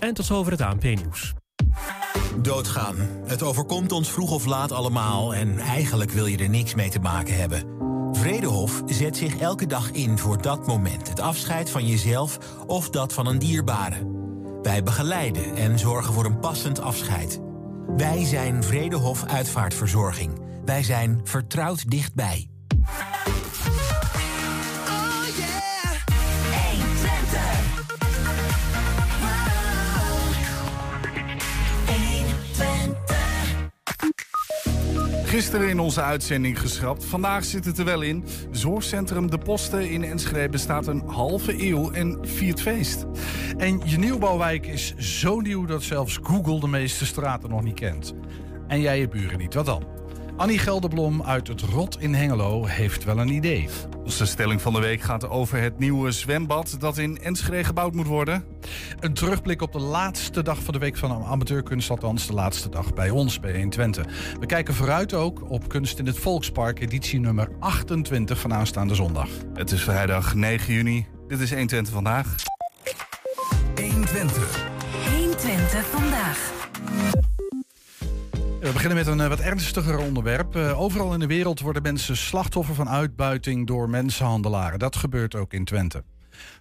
En tot zover het ANP-nieuws. Doodgaan. Het overkomt ons vroeg of laat allemaal en eigenlijk wil je er niks mee te maken hebben. Vredehof zet zich elke dag in voor dat moment. Het afscheid van jezelf of dat van een dierbare. Wij begeleiden en zorgen voor een passend afscheid. Wij zijn Vredehof Uitvaartverzorging. Wij zijn vertrouwd dichtbij. Gisteren in onze uitzending geschrapt. Vandaag zit het er wel in. Zorgcentrum De Posten in Enschede bestaat een halve eeuw en viert feest. En je nieuwbouwwijk is zo nieuw dat zelfs Google de meeste straten nog niet kent. En jij je buren niet. Wat dan? Annie Gelderblom uit het Rot in Hengelo heeft wel een idee. Onze stelling van de week gaat over het nieuwe zwembad dat in Enschede gebouwd moet worden. Een terugblik op de laatste dag van de week van amateurkunst, althans de laatste dag bij ons, bij 1 Twente. We kijken vooruit ook op Kunst in het Volkspark, editie nummer 28 van aanstaande zondag. Het is vrijdag 9 juni. Dit is 1 Twente vandaag. 1 Twente. 1 Twente vandaag. We beginnen met een eh, wat ernstiger onderwerp. Eh, overal in de wereld worden mensen slachtoffer van uitbuiting door mensenhandelaren. Dat gebeurt ook in Twente.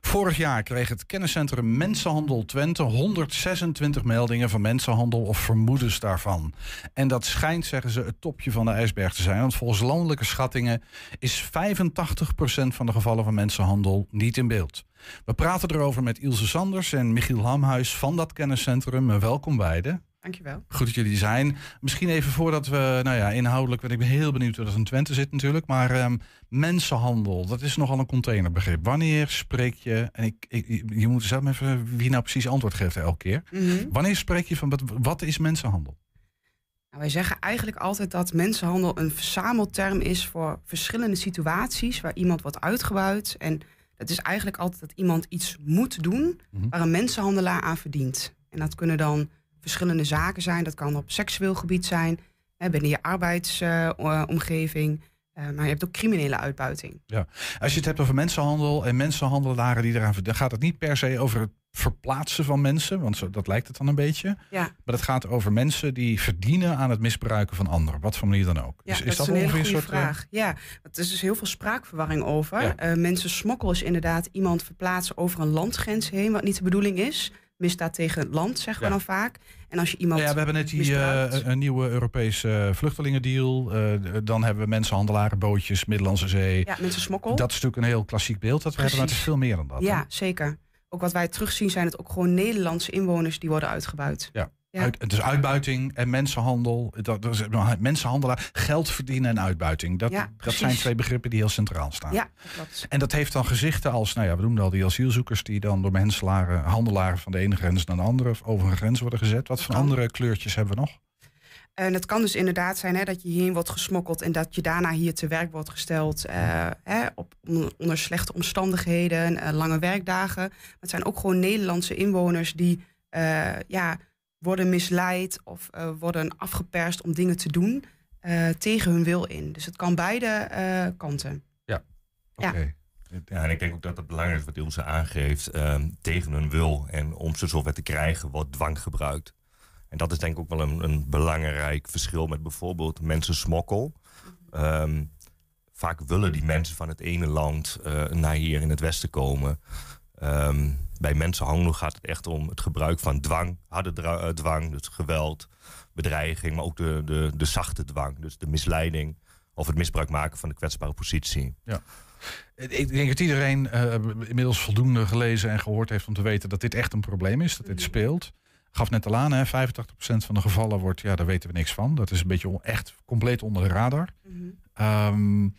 Vorig jaar kreeg het kenniscentrum Mensenhandel Twente 126 meldingen van mensenhandel of vermoedens daarvan. En dat schijnt, zeggen ze, het topje van de ijsberg te zijn. Want volgens landelijke schattingen is 85% van de gevallen van mensenhandel niet in beeld. We praten erover met Ilse Sanders en Michiel Hamhuis van dat kenniscentrum. Welkom beiden. Dankjewel. Goed dat jullie zijn. Misschien even voordat we, nou ja, inhoudelijk, want ik ben heel benieuwd hoe dat in Twente zit natuurlijk. Maar um, mensenhandel, dat is nogal een containerbegrip. Wanneer spreek je, en ik, ik je moet zelf even wie nou precies antwoord geeft elke keer. Mhm. Wanneer spreek je van, wat, wat is mensenhandel? Nou, wij zeggen eigenlijk altijd dat mensenhandel een verzamelterm is voor verschillende situaties waar iemand wordt uitgebuit. En dat is eigenlijk altijd dat iemand iets moet doen Mhm. waar een mensenhandelaar aan verdient. En dat kunnen dan verschillende zaken zijn. Dat kan op seksueel gebied zijn, hè, binnen je arbeidsomgeving. maar je hebt ook criminele uitbuiting. Ja. Als je het hebt over mensenhandel en mensenhandelaren die eraan verdienen, dan gaat het niet per se over het verplaatsen van mensen, want zo, dat lijkt het dan een beetje. Ja, Maar het gaat over mensen die verdienen aan het misbruiken van anderen, wat voor manier dan ook. ja Dus dat, is een hele goede soort, eh, vraag. Ja, er is dus heel veel spraakverwarring over. Ja. Eh, mensen smokkel is inderdaad iemand verplaatsen over een landgrens heen, wat niet de bedoeling is. Misdaad tegen het land, zeggen Ja. we dan vaak. En als je iemand. Nou ja, we hebben net die eh, een nieuwe Europese vluchtelingendeal. D- dan hebben we mensenhandelaren, bootjes, Middellandse Zee. ja, mensen smokkel. Dat is natuurlijk een heel klassiek beeld dat we hebben, maar het is veel meer dan dat. hè? ja, zeker. Ook wat wij terugzien zijn het ook gewoon Nederlandse inwoners die worden uitgebuit. Ja. Uit, is uitbuiting en mensenhandel. Dat, is, mensenhandelaar, geld verdienen en uitbuiting. Dat, Ja, dat zijn twee begrippen die heel centraal staan. Ja, dat. En dat heeft dan gezichten als, nou ja, we noemden al die asielzoekers die dan door mensenlaren, handelaren van de ene grens naar de andere of over een grens worden gezet. Wat voor andere kleurtjes hebben we nog? En het kan dus inderdaad zijn hè, dat je hierheen wordt gesmokkeld en dat je daarna hier te werk wordt gesteld eh, hè, op, onder slechte omstandigheden, eh, lange werkdagen. Maar het zijn ook gewoon Nederlandse inwoners die eh, ja, worden misleid of eh, worden afgeperst om dingen te doen eh, tegen hun wil in. Dus het kan beide eh, kanten. Oké. Ja. Ja, en ik denk ook dat het belangrijk is wat Ilse aangeeft. ehm, tegen hun wil en om ze zover te krijgen wordt dwang gebruikt. En dat is denk ik ook wel een, een belangrijk verschil met bijvoorbeeld mensen smokkel. Ehm, vaak willen die mensen van het ene land eh, naar hier in het westen komen. Ehm, bij mensenhandel gaat het echt om het gebruik van dwang, harde eh, dwang, dus geweld, bedreiging, maar ook de, de, de zachte dwang, dus de misleiding of het misbruik maken van de kwetsbare positie. Ik denk dat iedereen eh, inmiddels voldoende gelezen en gehoord heeft om te weten dat dit echt een probleem is, dat dit speelt. Gaf net al aan, hè, 85% van de gevallen wordt, ja, daar weten we niks van. Dat is een beetje echt compleet onder de radar. Ehm,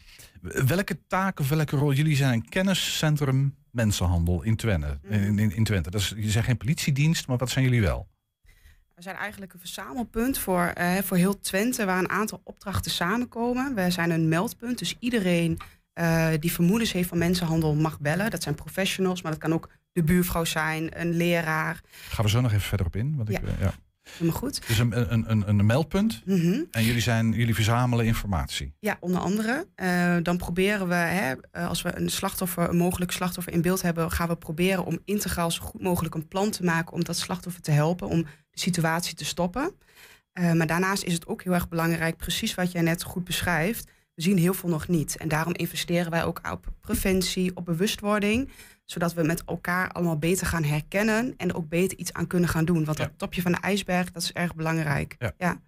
welke taken of welke rol? Jullie zijn een kenniscentrum mensenhandel in Twente. In, in, in Twente. Dat is, je zijn geen politiedienst, maar wat zijn jullie wel? We zijn eigenlijk een verzamelpunt voor, eh, voor heel Twente, waar een aantal opdrachten samenkomen. We zijn een meldpunt, dus iedereen eh, die vermoedens heeft van mensenhandel mag bellen. Dat zijn professionals, maar dat kan ook de buurvrouw zijn, een leraar. Gaan we zo nog even verder op in. Want ik, Ja. eh, ja. Helemaal goed. Dus een, een, een, een meldpunt. Mhm. En jullie, zijn, jullie verzamelen informatie. Ja, onder andere. Eh, dan proberen we, hè, eh, als we een slachtoffer, een mogelijk slachtoffer in beeld hebben, gaan we proberen om integraal zo goed mogelijk een plan te maken om dat slachtoffer te helpen, om de situatie te stoppen. Eh, maar daarnaast is het ook heel erg belangrijk, precies wat jij net goed beschrijft. We zien heel veel nog niet. En daarom investeren wij ook op preventie, op bewustwording. Zodat we met elkaar allemaal beter gaan herkennen en er ook beter iets aan kunnen gaan doen. Want Ja. dat topje van de ijsberg, dat is erg belangrijk. Ja. ja.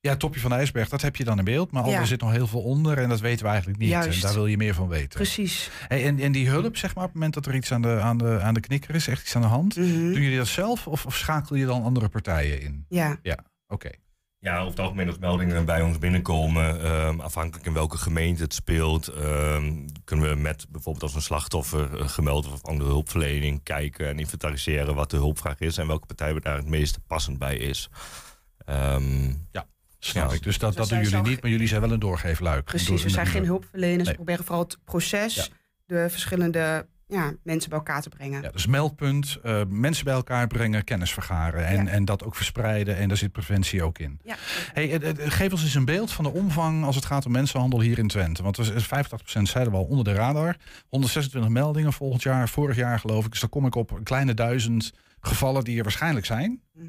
Ja, het topje van de ijsberg, dat heb je dan in beeld. Maar Ja. er zit nog heel veel onder en dat weten we eigenlijk niet. Juist. En daar wil je meer van weten. Precies. Hey, en, en die hulp, zeg maar, op het moment dat er iets aan de, aan de, aan de knikker is, echt iets aan de hand. Mhm. Doen jullie dat zelf of, of schakel je dan andere partijen in? Ja. Oké. Ja, over het algemeen als meldingen bij ons binnenkomen, ehm, afhankelijk in welke gemeente het speelt, ehm, kunnen we met bijvoorbeeld als een slachtoffer eh, gemeld of andere hulpverlening kijken en inventariseren wat de hulpvraag is en welke partij daar het meest passend bij is. Ehm, Snap Ja. ik. Dus dat, Dus dat doen jullie niet, maar jullie zijn wel een doorgeefluik. Precies, we zijn geen hulpverleners. Nee. We proberen vooral het proces, Ja. de verschillende ja, mensen bij elkaar te brengen. Ja, dus meldpunt, eh, mensen bij elkaar brengen, kennis vergaren en, Ja. en dat ook verspreiden. En daar zit preventie ook in. Ja. Hey, eh, eh, geef ons eens een beeld van de omvang als het gaat om mensenhandel hier in Twente. Want er is 85% zeiden we al onder de radar. 126 meldingen volgend jaar, vorig jaar geloof ik. Dus dan kom ik op een kleine duizend gevallen die er waarschijnlijk zijn. Mhm.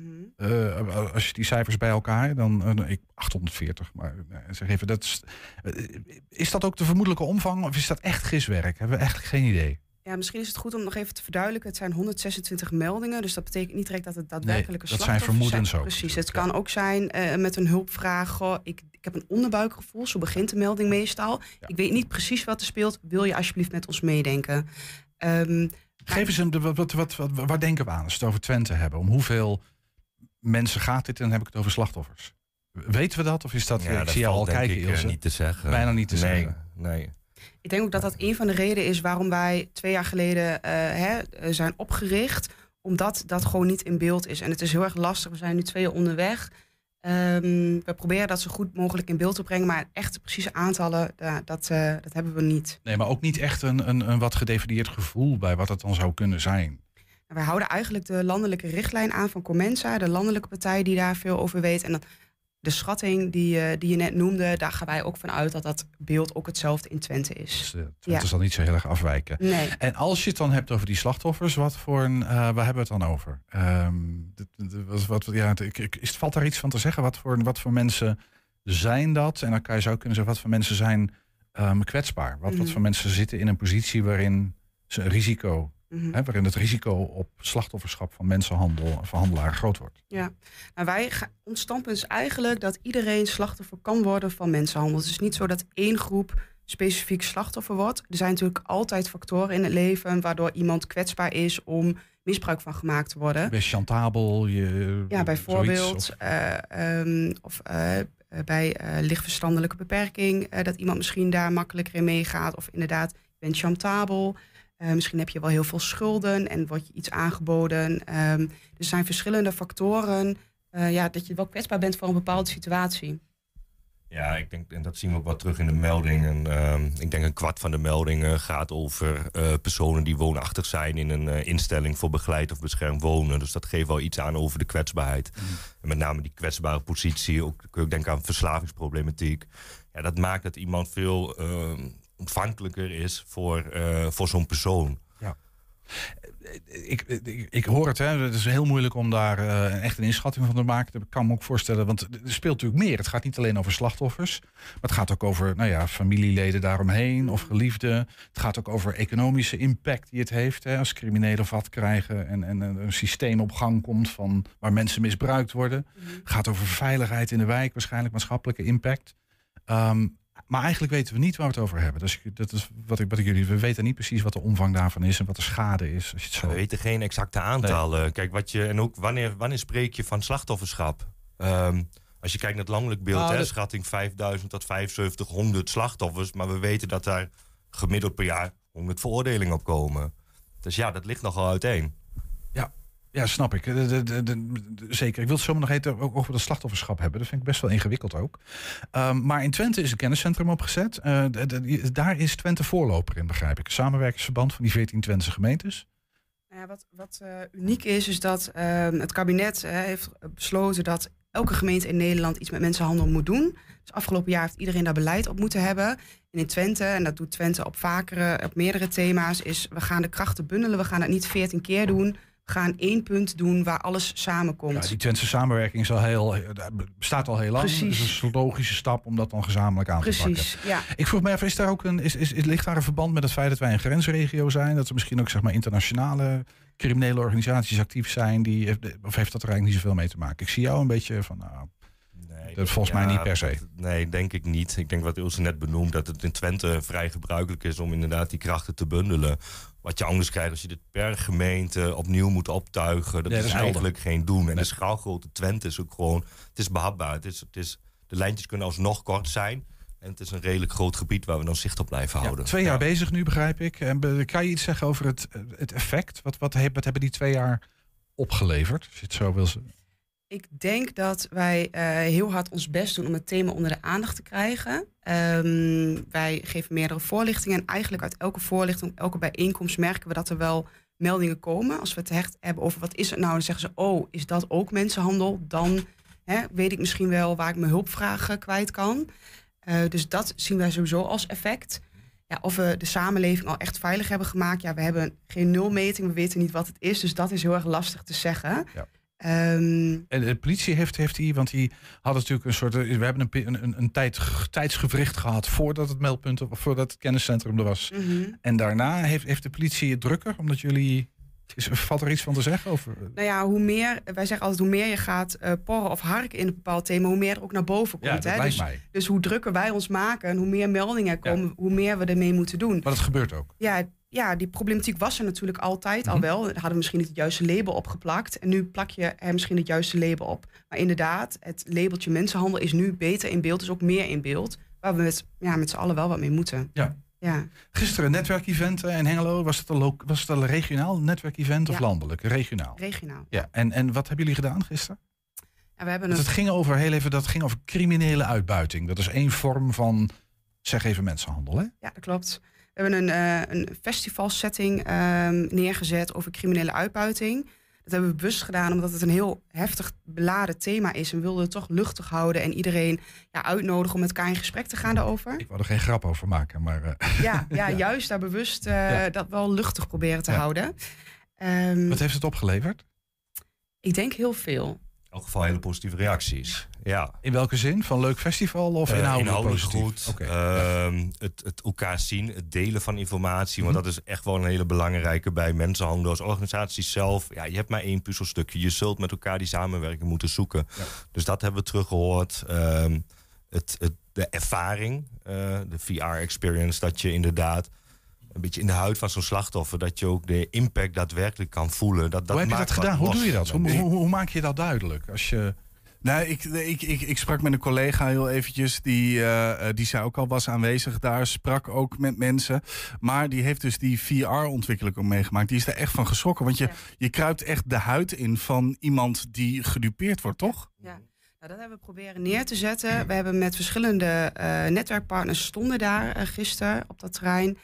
Als je die cijfers bij elkaar, dan eh, ik 840. Maar zeg even, dat is, is dat ook de vermoedelijke omvang of is dat echt giswerk? Hebben we eigenlijk geen idee. Ja, misschien is het goed om nog even te verduidelijken. Het zijn 126 meldingen, dus dat betekent niet direct dat het daadwerkelijke dat zijn vermoedens ook Precies, het kan ook zijn eh, met een hulpvraag. goh, ik, ik heb een onderbuikgevoel, zo begint de melding meestal. Ja. Ik weet niet precies wat er speelt. Wil je alsjeblieft met ons meedenken? Ehm, Geef eens een, wat, wat, wat, wat- waar denken we aan als we het over Twente hebben? Om hoeveel mensen gaat dit en dan heb ik het over slachtoffers? Weten we dat of is dat, ja, ik dat zie jou al valt denk kijken ik, eh, niet te zeggen. Bijna niet te nee, zeggen. Nee. Ik denk ook dat dat een van de redenen is waarom wij twee jaar geleden eh, hè, eh, zijn opgericht. Omdat dat gewoon niet in beeld is. En het is heel erg lastig. We zijn nu twee jaar onderweg. Ehm, we proberen dat zo goed mogelijk in beeld te brengen. Maar echt precieze aantallen, dat, eh, dat hebben we niet. Nee, maar ook niet echt een, een, een wat gedefinieerd gevoel bij wat het dan zou kunnen zijn. En wij houden eigenlijk de landelijke richtlijn aan van Comensa. De landelijke partij die daar veel over weet. En dan de schatting die, eh, die je net noemde. Daar gaan wij ook van uit dat dat beeld ook hetzelfde in Twente Dus is. uh, Twente Ja. zal niet zo heel erg afwijken. Nee. En als je het dan hebt over die slachtoffers, wat voor een, eh, waar hebben we het dan over? Dit- wat, wat, ja, ik, ik- is, valt daar iets van te zeggen? Wat voor, wat voor mensen zijn dat? En dan kan je zou kunnen zeggen, wat voor mensen zijn ehm, kwetsbaar? Wat, wat Mhm. voor mensen zitten in een positie waarin ze een risico, Mhm. hè, waarin het risico op slachtofferschap van mensenhandel, van handelaar groot wordt? Ja, nou wij ons standpunt is eigenlijk dat iedereen slachtoffer kan worden van mensenhandel. Het is niet zo dat één groep specifiek slachtoffer wordt. Er zijn natuurlijk altijd factoren in het leven waardoor iemand kwetsbaar is om misbruik van gemaakt te worden. Je chantabel? Je, Ja, bijvoorbeeld. zoiets, of- eh, ehm, of eh, eh, bij lichtverstandelijke beperking, dat iemand misschien daar makkelijker in meegaat. Of inderdaad, je bent chantabel. Eh, misschien heb je wel heel veel schulden en wordt je iets aangeboden. Ehm, er zijn verschillende factoren eh, ja, dat je wel kwetsbaar bent voor een bepaalde situatie. Ja, ik denk, en dat zien we ook wel terug in de meldingen. Ehm, ik denk een kwart van de meldingen gaat over eh, personen die woonachtig zijn in een eh, instelling voor begeleid of beschermd wonen. Dus dat geeft wel iets aan over de kwetsbaarheid. En met name die kwetsbare positie, ook, kun je ook denken aan verslavingsproblematiek. Ja, dat maakt dat iemand veel ehm, ontvankelijker is voor, eh, voor zo'n persoon. ik, ik, ik hoor het, hè. het is heel moeilijk om daar eh, echt een inschatting van te maken. Dat kan me ook voorstellen, want er speelt natuurlijk meer. Het gaat niet alleen over slachtoffers, maar het gaat ook over nou ja, familieleden daaromheen of geliefden. Het gaat ook over economische impact die het heeft. Hè, als criminelen vat krijgen en, en een systeem op gang komt van waar mensen misbruikt worden. Het gaat over veiligheid in de wijk, waarschijnlijk maatschappelijke impact. Ehm, maar eigenlijk weten we niet waar we het over hebben. Dus ik- dat is wat ik, wat ik jullie. We weten niet precies wat de omvang daarvan is en wat de schade is. Als je het zo. We weten geen exacte aantallen. Kijk, wat je, en ook wanneer, wanneer spreek je van slachtofferschap? Ehm, als je kijkt naar het landelijk beeld, Nou, hè, dat- schatting 5000 tot 7500 slachtoffers. Maar we weten dat daar gemiddeld per jaar 100 veroordelingen op komen. Dus ja, dat ligt nogal uiteen. Ja, snap ik. Zeker. Ik wil het zomaar nog even over het slachtofferschap hebben. Dat vind ik best wel ingewikkeld ook. Ehm, maar in Twente is een kenniscentrum opgezet. Eh, de- daar is Twente voorloper in, begrijp ik. Samenwerkingsverband van die 14 Twentse gemeentes. Nou ja, wat wat uh, uniek is, is dat uh, het kabinet uh, heeft besloten dat elke gemeente in Nederland iets met mensenhandel moet doen. Dus afgelopen jaar heeft iedereen daar beleid op moeten hebben. En in Twente, en dat doet Twente op vakere, op meerdere thema's, is we gaan de krachten bundelen. We gaan het niet veertien keer doen gaan één punt doen waar alles samenkomt. Ja, die Twentse samenwerking is al heel, bestaat al heel lang. Precies. Is een logische stap om dat dan gezamenlijk aan Precies, te pakken. Ja. Ik vroeg me even, is daar ook een, is, is, ligt daar een verband met het feit dat wij een grensregio zijn? Dat er misschien ook zeg maar, internationale criminele organisaties actief zijn? Die, of heeft dat er eigenlijk niet zoveel mee te maken? Ik zie jou een beetje van, nou, Nee, dat volgens mij niet per se. Nee, denk ik niet. Ik denk wat Ilse net benoemt, dat het in Twente vrij gebruikelijk is om inderdaad die krachten te bundelen. Wat je anders krijgt als je dit per gemeente opnieuw moet optuigen, dat Nee, is dat is eigenlijk geen doen. En Nee. de schaalgrootte Twente is ook gewoon, het is behapbaar. Het is, het is, de lijntjes kunnen alsnog kort zijn. En het is een redelijk groot gebied waar we dan zicht op blijven Ja, houden. twee jaar Ja. bezig nu, begrijp ik. En kan je iets zeggen over het, het effect? Wat, wat, heb- wat hebben die twee jaar opgeleverd? Als je het zo wil. Ik denk dat wij eh, heel hard ons best doen om het thema onder de aandacht te krijgen. Ehm, wij geven meerdere voorlichtingen. En eigenlijk uit elke voorlichting, elke bijeenkomst merken we dat er wel meldingen komen. Als we het hebben over wat is het nou, dan zeggen ze: Oh, is dat ook mensenhandel? Dan hè, weet ik misschien wel waar ik mijn hulpvragen kwijt kan. Eh, dus dat zien wij sowieso als effect. Ja, of we de samenleving al echt veilig hebben gemaakt. Ja, we hebben geen nulmeting, we weten niet wat het is. Dus dat is heel erg lastig te zeggen. Ja. Ehm, En de politie heeft, heeft die, want die hadden natuurlijk een soort. We hebben een, een, een, tijd, tijdsgevricht gehad voordat het meldpunt, of voordat het kenniscentrum er was. mhm. En daarna heeft, heeft de politie het drukker, omdat jullie. Is, valt er iets van te zeggen? Over, Nou ja, hoe meer, wij zeggen altijd, hoe meer je gaat eh, porren of harken in een bepaald thema, hoe meer er ook naar boven ja, komt. dat hè? lijkt Dus, mij. dus hoe drukker wij ons maken en hoe meer meldingen er komen, hoe meer we ermee moeten doen. Maar dat gebeurt ook. Ja, ja, die problematiek was er natuurlijk altijd al Mhm. wel. Daar hadden we misschien het juiste label op geplakt. En nu plak je er misschien het juiste label op. Maar inderdaad, het labeltje mensenhandel is nu beter in beeld, dus ook meer in beeld. Waar we met, ja, met z'n allen wel wat mee moeten. Ja. Ja. Gisteren een netwerkevent eh, in Hengelo. Was het een, was het een regionaal netwerkevent of Ja. landelijk? Regionaal. Regionaal. Ja, en, en wat hebben jullie gedaan gisteren? En we hebben een het ging over, heel even, dat ging over criminele uitbuiting. Dat is één vorm van, zeg even, mensenhandel, hè? Ja, dat klopt. We hebben een, eh een festivalsetting ehm, neergezet over criminele uitbuiting. Dat hebben we bewust gedaan omdat het een heel heftig beladen thema is. En we wilden het toch luchtig houden en iedereen ja, uitnodigen om met elkaar in gesprek te gaan daarover. Ik wou er geen grap over maken, maar... eh, Ja, ja, juist daar bewust eh, Ja. dat wel luchtig proberen te Ja. houden. Ehm, wat heeft het opgeleverd? ik denk heel veel. In elk geval hele positieve reacties. Ja. In welke zin? Van leuk festival of Eh, inhoudelijk, inhoudelijk positief? goed. Ehm, het, het elkaar zien, het delen van informatie. Mhm. Want dat is echt wel een hele belangrijke bij mensenhandel. Als organisatie zelf, ja, je hebt maar één puzzelstukje. Je zult met elkaar die samenwerking moeten zoeken. Ja. Dus dat hebben we teruggehoord. Ehm, het, het, de ervaring, eh, de VR-experience, dat je inderdaad een beetje in de huid van zo'n slachtoffer, dat je ook de impact daadwerkelijk kan voelen. Dat, dat hoe heb je maakt dat gedaan? Hoe doe je dat? Hoe, hoe, hoe maak je dat duidelijk? Als je... Nou, ik, ik, ik, ik sprak met een collega heel eventjes. Die, eh, die zei ook al was aanwezig daar. Sprak ook met mensen. Maar die heeft dus die VR-ontwikkeling ook meegemaakt. Die is er echt van geschrokken. Want je, Ja. je kruipt echt de huid in van iemand die gedupeerd wordt, toch? Ja, nou, dat hebben we proberen neer te zetten. We hebben met verschillende eh, netwerkpartners stonden daar gisteren op dat terrein.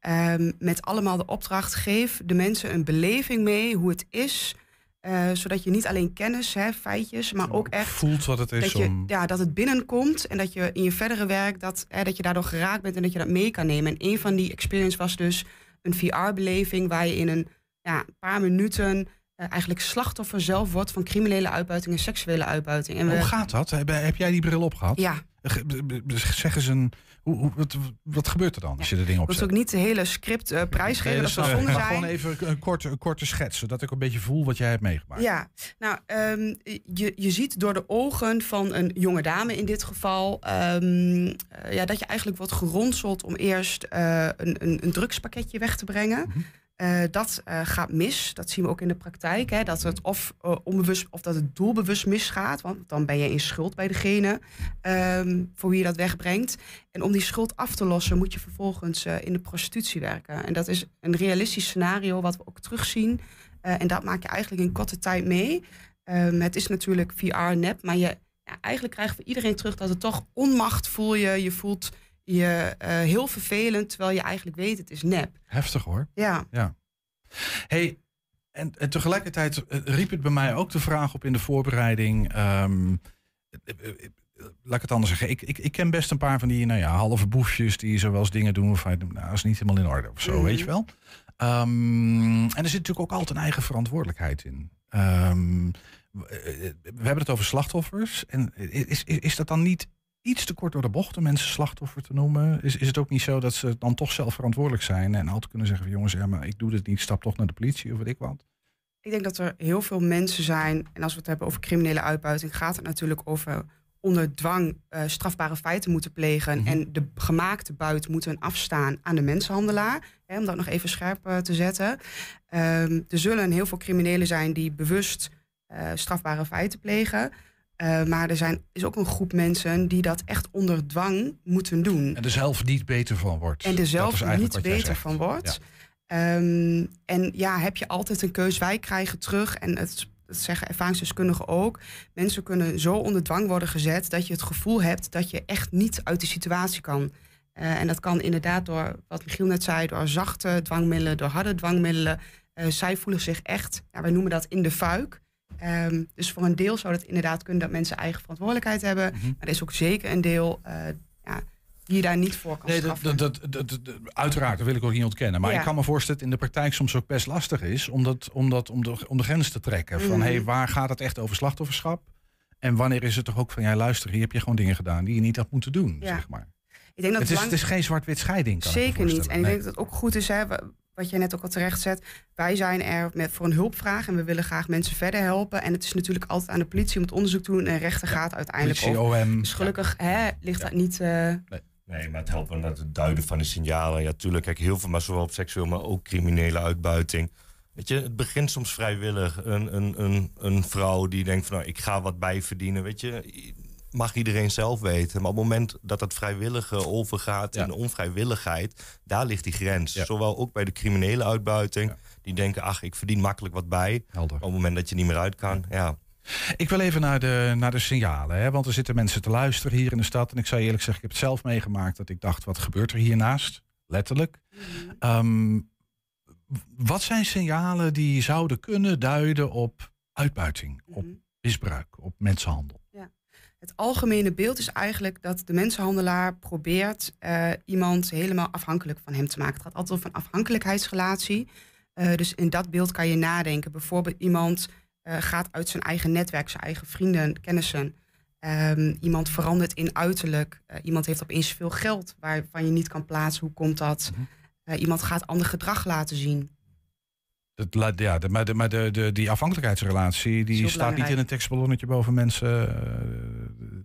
Ehm, met allemaal de opdracht, geef de mensen een beleving mee hoe het is. Eh, zodat je niet alleen kennis, hè, feitjes, maar ook echt voelt wat het is dat, je, om... ja, dat het binnenkomt en dat je in je verdere werk dat, hè, dat je daardoor geraakt bent en dat je dat mee kan nemen. En een van die experience was dus een VR-beleving waar je in een ja, paar minuten eh, eigenlijk slachtoffer zelf wordt van criminele uitbuiting en seksuele uitbuiting. En we, Hoe gaat dat? Heb, heb jij die bril opgehad? ja, Ge- b- b- b- Zeg eens een... Hoe, hoe, wat, wat gebeurt er dan als je de dingen ik wil ook niet de hele script eh, prijsgeven, Nee, dat dat maar gewoon even een korte, een korte schets, zodat ik een beetje voel wat jij hebt meegemaakt. Ja, nou, ehm, je, je ziet door de ogen van een jonge dame in dit geval... ehm, eh, ja, dat je eigenlijk wordt geronseld om eerst eh, een, een, een drugspakketje weg te brengen. Mhm. Eh, dat eh, gaat mis. Dat zien we ook in de praktijk. Hè, dat het of eh, onbewust of dat het doelbewust misgaat. Want dan ben je in schuld bij degene ehm, voor wie je dat wegbrengt. En om die schuld af te lossen moet je vervolgens in de prostitutie werken. En dat is een realistisch scenario wat we ook terugzien. En dat maak je eigenlijk in korte tijd mee. Ehm, het is natuurlijk VR-nep, maar je, ja, eigenlijk krijgen we iedereen terug dat het toch onmacht voel je. Je voelt je eh, heel vervelend, terwijl je eigenlijk weet het is nep. Heftig hoor. Ja, Hey, En, en tegelijkertijd eh, riep het bij mij ook de vraag op in de voorbereiding. ehm, eh, eh, eh, laat ik het anders zeggen. Ik, ik, ik ken best een paar van die nou ja, halve boefjes die zo wel eens dingen doen denkt, nou, dat is niet helemaal in orde of zo, Mhm. weet je wel. Ehm, en er zit natuurlijk ook altijd een eigen verantwoordelijkheid in. Ehm, eh, eh, we hebben het over slachtoffers. En is, is, is dat dan niet iets te kort door de bocht om mensen slachtoffer te noemen? Is, is het ook niet zo dat ze dan toch zelf verantwoordelijk zijn en altijd kunnen zeggen van jongens, ja, maar ik doe dit niet, stap toch naar de politie of weet ik wat? Ik denk dat er heel veel mensen zijn, en als we het hebben over criminele uitbuiting, gaat het natuurlijk over onder dwang eh, strafbare feiten moeten plegen. Mhm. En de gemaakte buit moeten afstaan aan de mensenhandelaar. Hè, om dat nog even scherp eh, te zetten. Ehm, er zullen heel veel criminelen zijn die bewust eh, strafbare feiten plegen. Eh, maar er zijn, is ook een groep mensen die dat echt onder dwang moeten doen. En er zelf niet beter van wordt. En er zelf niet beter van wordt. Ehm, en ja, heb je altijd een keus? Wij krijgen terug, en het, dat zeggen ervaringsdeskundigen ook. Mensen kunnen zo onder dwang worden gezet dat je het gevoel hebt dat je echt niet uit de situatie kan. Eh, en dat kan inderdaad door, wat Michiel net zei, door zachte dwangmiddelen, door harde dwangmiddelen. Eh, zij voelen zich echt, ja, wij noemen dat in de fuik. Ehm, dus voor een deel zou het inderdaad kunnen dat mensen eigen verantwoordelijkheid hebben. Mhm. Maar er is ook zeker een deel eh, ja, die je daar niet voor kan Nee, dat, dat, dat, dat- dat- uiteraard, dat wil ik ook niet ontkennen. Maar Ja. ik kan me voorstellen dat het in de praktijk soms ook best lastig is om, dat, om, dat, om, de, om de grens te trekken. Van Mhm. hey, waar gaat het echt over slachtofferschap? En wanneer is het toch ook van, ja luister, hier heb je gewoon dingen gedaan die je niet had moeten doen, Ja. zeg maar. Ik denk dat Het is, lang- het is geen zwart-wit scheiding, kan Zeker niet. En ik denk dat het ook goed is, hè, wat jij net ook al terecht zet. Wij zijn er met, voor een hulpvraag en we willen graag mensen verder helpen. En het is natuurlijk altijd aan de politie om het onderzoek te doen. En rechter gaat uiteindelijk Politie, over. OM. Dus gelukkig hè, ligt dat niet... eh, Nee, maar het helpt wel met het duiden van de signalen. Ja, tuurlijk, kijk, heel veel, maar zowel op seksueel, maar ook criminele uitbuiting. Weet je, het begint soms vrijwillig. Een, een, een, een vrouw die denkt van, nou, ik ga wat bijverdienen, weet je. Mag iedereen zelf weten. Maar op het moment dat het vrijwillige overgaat Ja. in onvrijwilligheid, daar ligt die grens. Ja. Zowel ook bij de criminele uitbuiting. Ja. Die denken, ach, ik verdien makkelijk wat bij. Helder. Op het moment dat je niet meer uit kan, ja. Ik wil even naar de, naar de signalen. Hè? Want er zitten mensen te luisteren hier in de stad. En ik zou je eerlijk zeggen, ik heb het zelf meegemaakt. Dat ik dacht, wat gebeurt er hiernaast? Letterlijk. Ehm, wat zijn signalen die zouden kunnen duiden op uitbuiting, op mhm. misbruik, op mensenhandel? Het algemene beeld is eigenlijk dat de mensenhandelaar probeert eh, iemand helemaal afhankelijk van hem te maken. Het gaat altijd over een afhankelijkheidsrelatie. Eh, dus in dat beeld kan je nadenken. Bijvoorbeeld iemand eh, gaat uit zijn eigen netwerk, zijn eigen vrienden, kennissen. Ehm, iemand verandert in uiterlijk. Iemand heeft opeens veel geld waarvan je niet kan plaatsen. Hoe komt dat? Mhm. Iemand gaat ander gedrag laten zien. Dat, ja, de, maar de, maar de, de, die afhankelijkheidsrelatie die staat niet in een tekstballonnetje boven mensen. eh,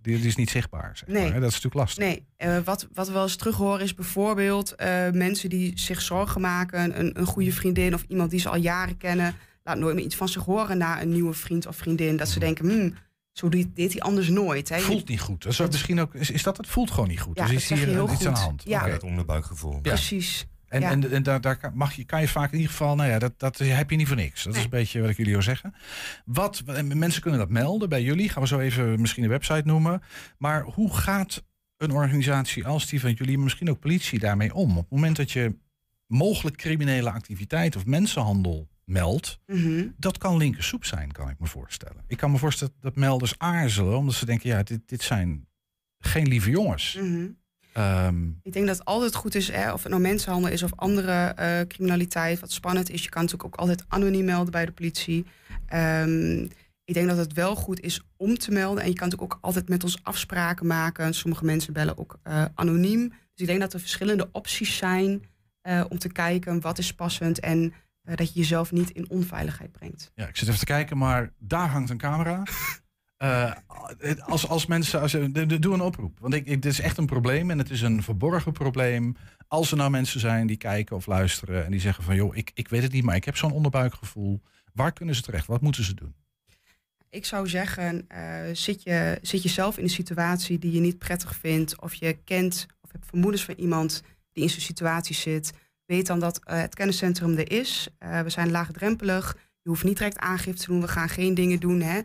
die, die is niet zichtbaar. Zeg Nee. maar, hè? Dat is natuurlijk lastig. Nee, eh, wat, wat we wel eens terug horen is bijvoorbeeld eh, mensen die zich zorgen maken. Een, een goede vriendin of iemand die ze al jaren kennen. Laat nooit meer iets van zich horen na een nieuwe vriend of vriendin. Dat ze denken, hmm, zo deed, deed hij anders nooit. Hè. Voelt niet goed. Dat is, misschien ook, is, is dat het? Voelt gewoon niet goed. Ja, dus dat is hier heel iets aan de goed. hand. Ja. Oké. Het onderbuikgevoel. Precies. En, Ja. en, en daar, mag je, kan je vaak in ieder geval, nou ja, dat, dat heb je niet voor niks. Dat is een beetje wat ik jullie wil zeggen. Wat, en mensen kunnen dat melden bij jullie. Gaan we zo even misschien de website noemen. Maar hoe gaat een organisatie als die van jullie, misschien ook politie, daarmee om? Op het moment dat je mogelijk criminele activiteit of mensenhandel meldt, Mhm. dat kan linkersoep zijn, kan ik me voorstellen. Ik kan me voorstellen dat melders aarzelen, omdat ze denken, ja, dit, dit zijn geen lieve jongens. Mhm. Ehm, Ik denk dat het altijd goed is, hè, of het nou mensenhandel is of andere eh, criminaliteit. Wat spannend is, je kan natuurlijk ook altijd anoniem melden bij de politie. Ehm, ik denk dat het wel goed is om te melden. En je kan natuurlijk ook altijd met ons afspraken maken. Sommige mensen bellen ook eh, anoniem. Dus ik denk dat er verschillende opties zijn eh, om te kijken wat is passend. En dat je jezelf niet in onveiligheid brengt. Ja, ik zit even te kijken, maar daar hangt een camera. Eh, als, als mensen, als, de- doe een oproep. Want ik, dit is echt een probleem en het is een verborgen probleem. Als er nou mensen zijn die kijken of luisteren en die zeggen van... joh, ik, ik weet het niet, maar ik heb zo'n onderbuikgevoel. Waar kunnen ze terecht? Wat moeten ze doen? Ik zou zeggen, eh, zit, je, zit zelf in een situatie die je niet prettig vindt, of je kent of hebt vermoedens van iemand die in zo'n situatie zit, weet dan dat eh, het kenniscentrum er is. Eh, we zijn laagdrempelig. Je hoeft niet direct aangifte te doen. We gaan geen dingen doen hè, eh,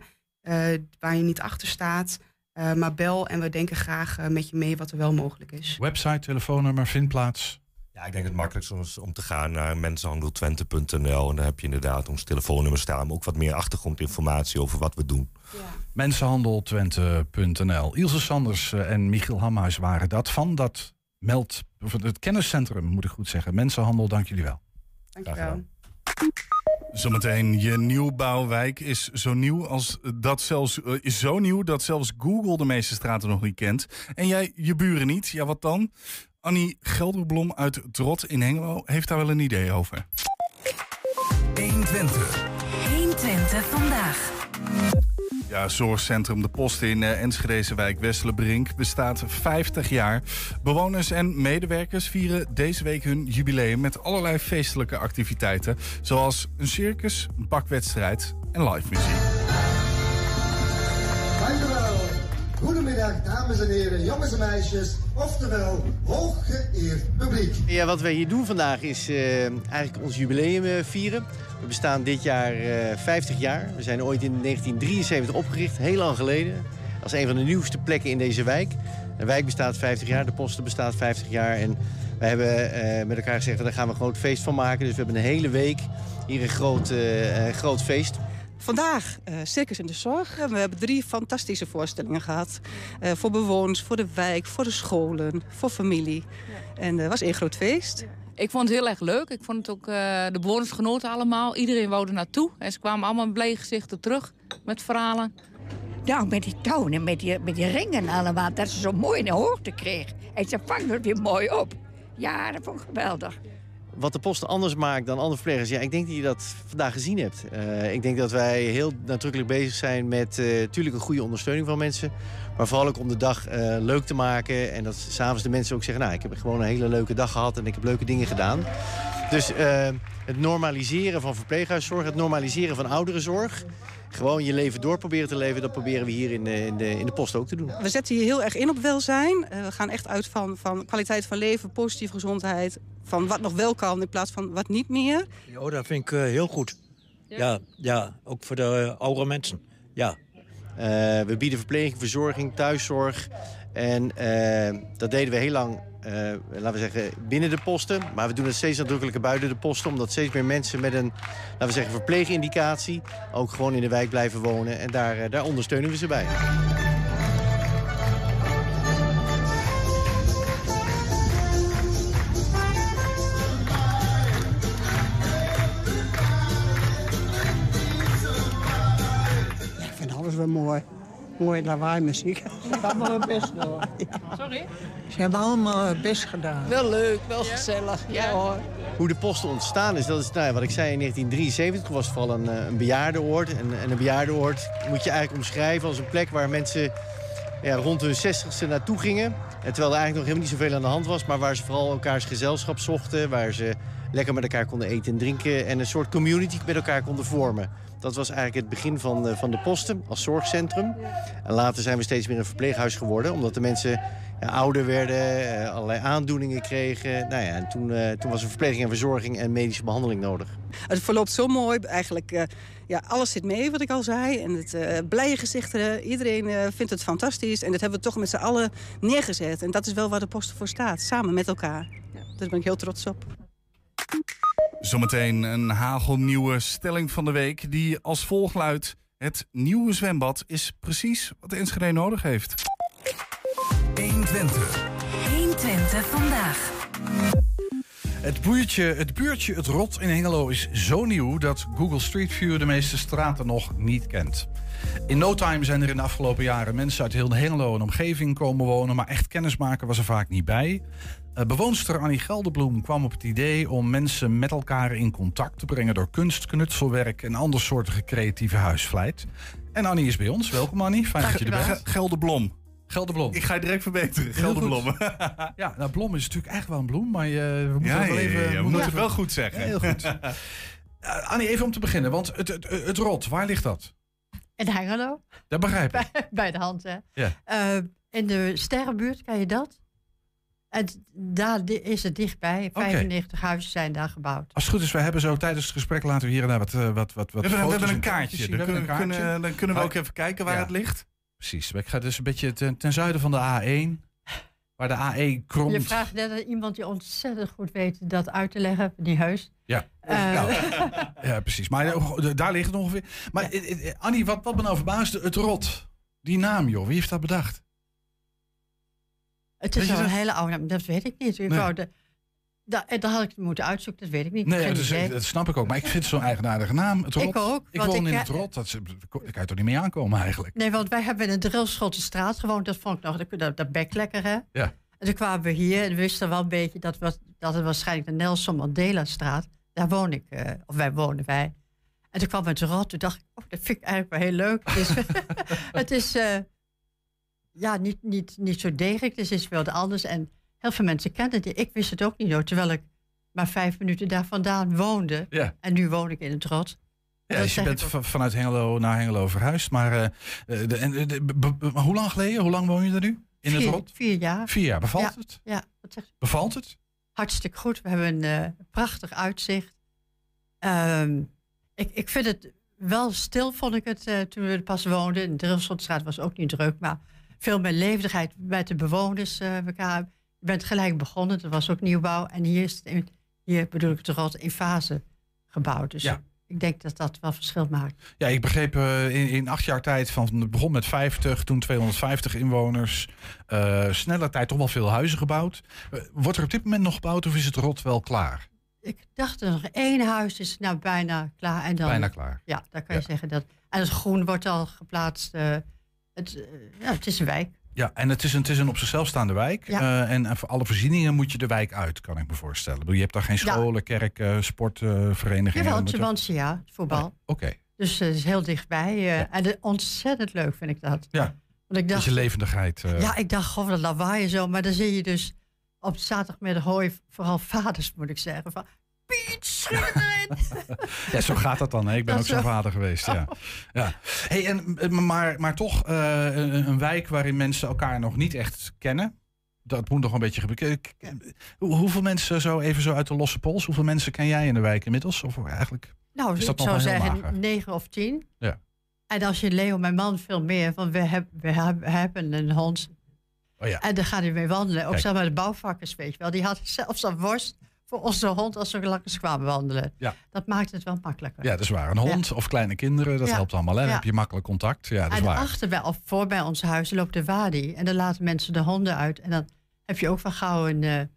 waar je niet achter staat. Eh, maar bel en we denken graag eh, met je mee wat er wel mogelijk is. Website, telefoonnummer, vindplaats. Ja, ik denk het makkelijkste is om te gaan naar mensenhandeltwente.nl. En daar heb je inderdaad ons telefoonnummer staan, maar ook wat meer achtergrondinformatie over wat we doen. Ja. Mensenhandeltwente.nl. Ilse Sanders eh, en Michiel Hamhuis waren dat van dat meld, of het kenniscentrum, moet ik goed zeggen. Mensenhandel, dank jullie wel. Dankjewel. Zometeen, je nieuwbouwwijk is zo nieuw, als dat zelfs, eh, is zo nieuw dat zelfs Google de meeste straten nog niet kent. En jij je buren niet. Ja, wat dan? Annie Gelderblom uit Trot in Hengelo heeft daar wel een idee over. 120. 120 vandaag. Ja, Zorgcentrum De Post in uh, Enschedeze wijk Westelenbrink bestaat 50 jaar. Bewoners en medewerkers vieren deze week hun jubileum met allerlei feestelijke activiteiten. Zoals een circus, een bakwedstrijd en live muziek. Dankjewel. Goedemiddag, dames en heren, jongens en meisjes, oftewel hooggeëerd publiek. Ja, wat wij hier doen vandaag is uh, eigenlijk ons jubileum uh, vieren. We bestaan dit jaar uh, 50 jaar. We zijn ooit in 1973 opgericht, heel lang geleden. Als een van de nieuwste plekken in deze wijk. De wijk bestaat 50 jaar, de posten bestaat 50 jaar. En we hebben met elkaar gezegd, daar gaan we een groot feest van maken. Dus we hebben een hele week hier een groot, groot feest. Vandaag uh, Circus in de Zorg. We hebben drie fantastische voorstellingen gehad. Uh, voor bewoners, voor de wijk, voor de scholen, voor familie. Ja. En het uh, was een groot feest. Ik vond het heel erg leuk. Ik vond het ook, de bewoners genoten allemaal. Iedereen wou er naartoe. En ze kwamen allemaal met blije gezichten terug met verhalen. Nou, met die tonen, met die, met die ringen allemaal. Dat ze zo mooi in de hoogte kreeg. En ze vangt het weer mooi op. Ja, dat vond ik geweldig wat de post anders maakt dan andere verplegers... ja, ik denk dat je dat vandaag gezien hebt. Uh, ik denk dat wij heel nadrukkelijk bezig zijn met natuurlijk uh, een goede ondersteuning van mensen... maar vooral ook om de dag uh, leuk te maken... en dat s'avonds de mensen ook zeggen... nou, ik heb gewoon een hele leuke dag gehad en ik heb leuke dingen gedaan. Dus het normaliseren van verpleeghuiszorg, het normaliseren van ouderenzorg gewoon je leven door proberen te leven. Dat proberen we hier in de, in de, in de post ook te doen. We zetten hier heel erg in op welzijn. Uh, we gaan echt uit van, van kwaliteit van leven, positieve gezondheid. Van wat nog wel kan in plaats van wat niet meer. Ja, dat vind ik uh, heel goed. Ja? ja? Ja, ook voor de uh, oudere mensen. Ja. we bieden verpleging, verzorging, thuiszorg. En dat deden we heel lang laten we zeggen, binnen de posten. Maar we doen het steeds nadrukkelijker buiten de posten. Omdat steeds meer mensen met een, laten we zeggen, verpleegindicatie... ook gewoon in de wijk blijven wonen. En daar, uh, daar ondersteunen we ze bij. Ik vind alles wel mooi mooie lawaai-muziek. Ze hebben allemaal hun best door. Sorry? Ze hebben allemaal hun best gedaan. Wel leuk, wel gezellig. Ja, hoor. Hoe de posten ontstaan is, dat is nou, wat ik zei in 1973. was het vooral een, een bejaardenoord. En, en een bejaardenoord moet je eigenlijk omschrijven als een plek waar mensen ja, rond hun 60ste naartoe gingen. En terwijl er eigenlijk nog helemaal niet zoveel aan de hand was. Maar waar ze vooral elkaars gezelschap zochten. Waar ze lekker met elkaar konden eten en drinken. En een soort community met elkaar konden vormen. Dat was eigenlijk het begin van de, van de posten als zorgcentrum. En later zijn we steeds meer een verpleeghuis geworden. Omdat de mensen ja, ouder werden, uh, allerlei aandoeningen kregen. Nou ja, en toen, uh, toen was er verpleging en verzorging en medische behandeling nodig. Het verloopt zo mooi. Eigenlijk, uh, ja, alles zit mee, wat ik al zei. En het blije gezichten. Iedereen vindt het fantastisch. En dat hebben we toch met z'n allen neergezet. En dat is wel waar de posten voor staat. Samen met elkaar. Ja, daar ben ik heel trots op. Zometeen een hagelnieuwe stelling van de week die als volgt luidt... Het nieuwe zwembad is precies wat Enschede nodig heeft. 120. 120 vandaag. Het buurtje, het buurtje Het Rot in Hengelo is zo nieuw dat Google Street View de meeste straten nog niet kent. In no time zijn er in de afgelopen jaren mensen uit heel Hengelo en omgeving komen wonen, maar echt kennismaken was er vaak niet bij. Uh, bewoonster Annie Gelderbloem kwam op het idee om mensen met elkaar in contact te brengen door kunst, knutselwerk en andersoortige creatieve huisvleit. En Annie is bij ons. Welkom Annie, fijn dat je er bent. Gelderblom. Gelderblom. Ik ga je direct verbeteren. Gelderblom. ja, nou, blom is natuurlijk echt wel een bloem, maar je, we moeten ja, wel even... Ja, ja, we moeten het wel goed zeggen. Ja, heel goed. uh, Annie, even om te beginnen, want het, het, het, rot, waar ligt dat? In Hengelo. Dat begrijp ik. Bij, bij de hand, hè. Ja. Uh, in de Sterrenbuurt, kan je dat? En daar is het dichtbij. 95 okay. huizen zijn daar gebouwd. Als het goed is, we hebben zo tijdens het gesprek laten we hier en daar wat, wat, wat, wat we, hebben, we hebben een kaartje. Dan, kunnen, een kaartje. Kunnen, dan kunnen we ook even kijken waar ja. het ligt. Precies. Ik ga dus een beetje ten, ten zuiden van de A1. waar de AE kromt. Je vraagt net aan iemand die ontzettend goed weet dat uit te leggen, die heus. Ja. Eh. Nou, ja, precies. Maar eh, daar ligt het ongeveer. Maar eh, Annie, wat, wat me nou verbaasde, het rot. Die naam, joh. Wie heeft dat bedacht? Het is een hele oude naam, dat weet ik niet. Ik Nee. wou de, da, en dan had ik moeten uitzoeken, dat weet ik niet. Nee, Geen dat, dat snap ik ook. Maar ik vind zo'n eigenaardige naam. Het rot. Ik ook, Ik woon ik, in eh, het rot. Dat, daar kan je toch niet mee aankomen eigenlijk? Nee, want wij hebben in de Drilschotse straat gewoond. Dat vond ik nog, dat, dat, dat bek lekker, hè? Ja. En toen kwamen we hier en we wisten wel een beetje dat, was, dat het waarschijnlijk de Nelson Mandela straat. Daar woon ik, eh, of wij wonen wij. En toen kwam het rot. Toen dacht ik, oh, dat vind ik eigenlijk wel heel leuk. Het is, het is eh, ja, niet, niet, niet zo degelijk. Het is wel anders. En heel veel mensen kennen het. Ik wist het ook niet, hoor. Terwijl ik maar vijf minuten daar vandaan woonde. Ja. En nu woon ik in het rot. Ja, dus je bent vanuit Hengelo naar Hengelo verhuisd. Maar, eh, eh, de, en, eh, de- hoe lang geleden? Hoe lang woon je er nu? In vier, het rot? Vier jaar. Vier jaar. Bevalt ja, het? Ja, wat zegt u? Bevalt het? Hartstikke goed. We hebben een prachtig uitzicht. Ehm, ik, ik vind het wel stil, vond ik het, toen we er pas woonden. De Drilsselstraat was ook niet druk, maar veel meer levendigheid met de bewoners. elkaar. Je bent gelijk begonnen, er was ook nieuwbouw. En hier, is het in- hier bedoel ik het rot in fase gebouwd. Dus Ja. ik denk dat dat wel verschil maakt. Ja, ik begreep eh, in, in acht jaar tijd van het begon met 50, toen 250 inwoners. eh sneller tijd toch wel veel huizen gebouwd. Eh, wordt er op dit moment nog gebouwd of is het rot wel klaar? Ik dacht er nog één huis is nou bijna klaar. En dan, Bijna klaar. Ja, daar kan je zeggen dat. En het groen wordt al geplaatst. het, ja, het is een wijk. Ja, en het is een, het is een op zichzelf staande wijk. Ja. Eh, en, voor alle voorzieningen moet je de wijk uit, kan ik me voorstellen. Bedoel, Je hebt daar geen Ja. scholen, kerken, sportverenigingen. Jawel, je- Tubantia, het voetbal. Oké, Dus eh, het is heel dichtbij. eh, En ontzettend leuk vind ik dat. ja. Want ik dacht, Beetje levendigheid. eh. ja, ik dacht, goh, dat lawaai en zo. Maar dan zie je dus op zaterdagmiddag hoor je vooral vaders, moet ik zeggen. Van, Piet, schud erin. Ja, zo gaat dat dan. Hè? Ik ben Dat ook zo. vader geweest. Ja. Ja. Hey, en, eh, maar, maar toch eh, een, een wijk waarin mensen elkaar nog niet echt kennen. Dat moet nog een beetje gebeuren. Hoeveel mensen zo even zo uit de losse pols? Hoeveel mensen ken jij in de wijk inmiddels? Of eigenlijk? Nou, Is ik dat nog zou zeggen negen of tien. Ja. En als je Leo, mijn man, veel meer. Want we, heb, we heb- hebben een hond. Oh ja. En daar gaat hij mee wandelen. Ook Kijk. zeg maar de bouwvakkers, weet je wel. Die hadden zelfs een worst voor onze hond als we langs kwamen wandelen. Ja. Dat maakt het wel makkelijker. Ja, dat is waar. Een hond of kleine kinderen, dat Ja. helpt allemaal. Hè? Dan heb je makkelijk contact. Ja, dat is en waar. achter bij, of voor bij ons huis loopt de wadi. En dan laten mensen de honden uit. En dan heb je ook wel gauw een, eh, een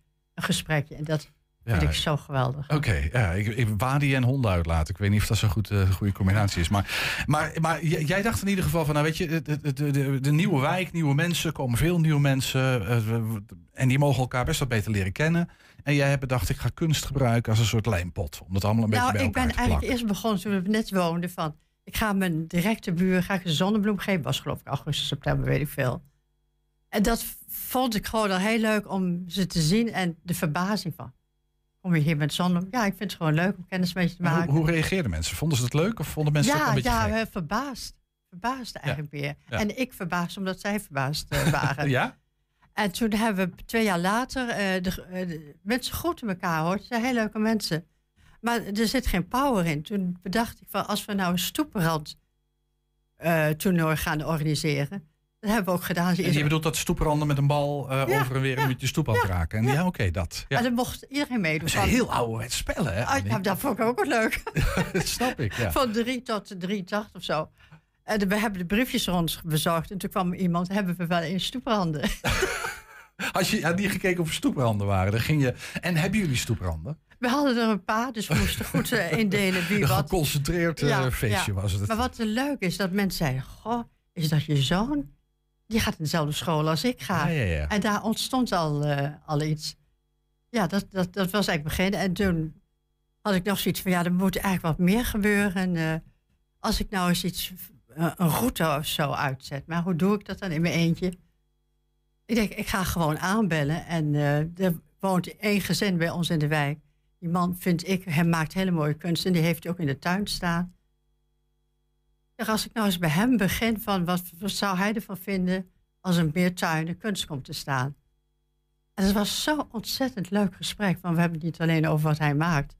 gesprekje. En dat vind Ja. ik zo geweldig. Oké, ja, ik, ik wadi en honden uitlaten. Ik weet niet of dat zo'n goed, eh, goede combinatie is. Maar, maar, maar jij dacht in ieder geval van, nou weet je, de, de, de, nieuwe wijk, nieuwe mensen, komen veel nieuwe mensen. eh, we- en die mogen elkaar best wel beter leren kennen. En jij hebt bedacht, ik ga kunst gebruiken als een soort lijmpot. Om dat allemaal een beetje Nou, bij ik ben elkaar te eigenlijk plakken. eerst begonnen toen we net woonden van... ik ga mijn directe buur ga ik een zonnebloem geven. was geloof ik augustus, september, weet ik veel. En dat vond ik gewoon al heel leuk om ze te zien en de verbazing van... kom je hier met zonnebloem? Ja, ik vind het gewoon leuk om kennis met je te maken. Hoe, hoe reageerden mensen? Vonden ze het leuk of vonden mensen het ook ja, een beetje ja, gek? eh, verbaasd. Verbaasd eigenlijk meer. ja. En ik verbaasd omdat zij verbaasd eh, waren. Ja? En toen hebben we twee jaar later, eh, de, eh, de mensen groeten elkaar hoor. Het zijn heel leuke mensen. Maar er zit geen power in. Toen bedacht ik van als we nou een stoeprand eh toernooi gaan organiseren. Dat hebben we ook gedaan. En is- je bedoelt dat stoepranden met een bal eh, Ja, over en weer en met je stoep aan het raken. En ja, oké, dat. Ja. En dan mocht iedereen meedoen. Dat zijn Van- heel ouderwets spellen, hè? Ah, dat vond ik ook wel leuk. dat snap ik, ja. Van drie tot drie tacht of zo. En we hebben de briefjes rond bezorgd. En toen kwam iemand, hebben we wel een stoepranden. Als je had niet gekeken of er stoepranden waren, dan ging je... En hebben jullie stoepranden? We hadden er een paar, dus we moesten goed eh, indelen wie Een wat. geconcentreerd eh, feestje was het. Maar wat leuk is, dat mensen zeiden... Goh, is dat je zoon? Die gaat in dezelfde school als ik ga. Ja, ja, ja. En daar ontstond al, eh, al iets. Ja, dat, dat, dat was eigenlijk het begin. En toen had ik nog zoiets van... Ja, er moet eigenlijk wat meer gebeuren. En eh, als ik nou eens iets... eh, een route of zo uitzet. Maar hoe doe ik dat dan in mijn eentje? Ik denk, ik ga gewoon aanbellen. En er woont één gezin bij ons in de wijk. Die man, vind ik, hij maakt hele mooie kunst. En die heeft hij ook in de tuin staan. Dacht, als ik nou eens bij hem begin van... wat, wat zou hij ervan vinden als er meer tuinen kunst komt te staan? En het was zo'n ontzettend leuk gesprek. Want we hebben het niet alleen over wat hij maakt.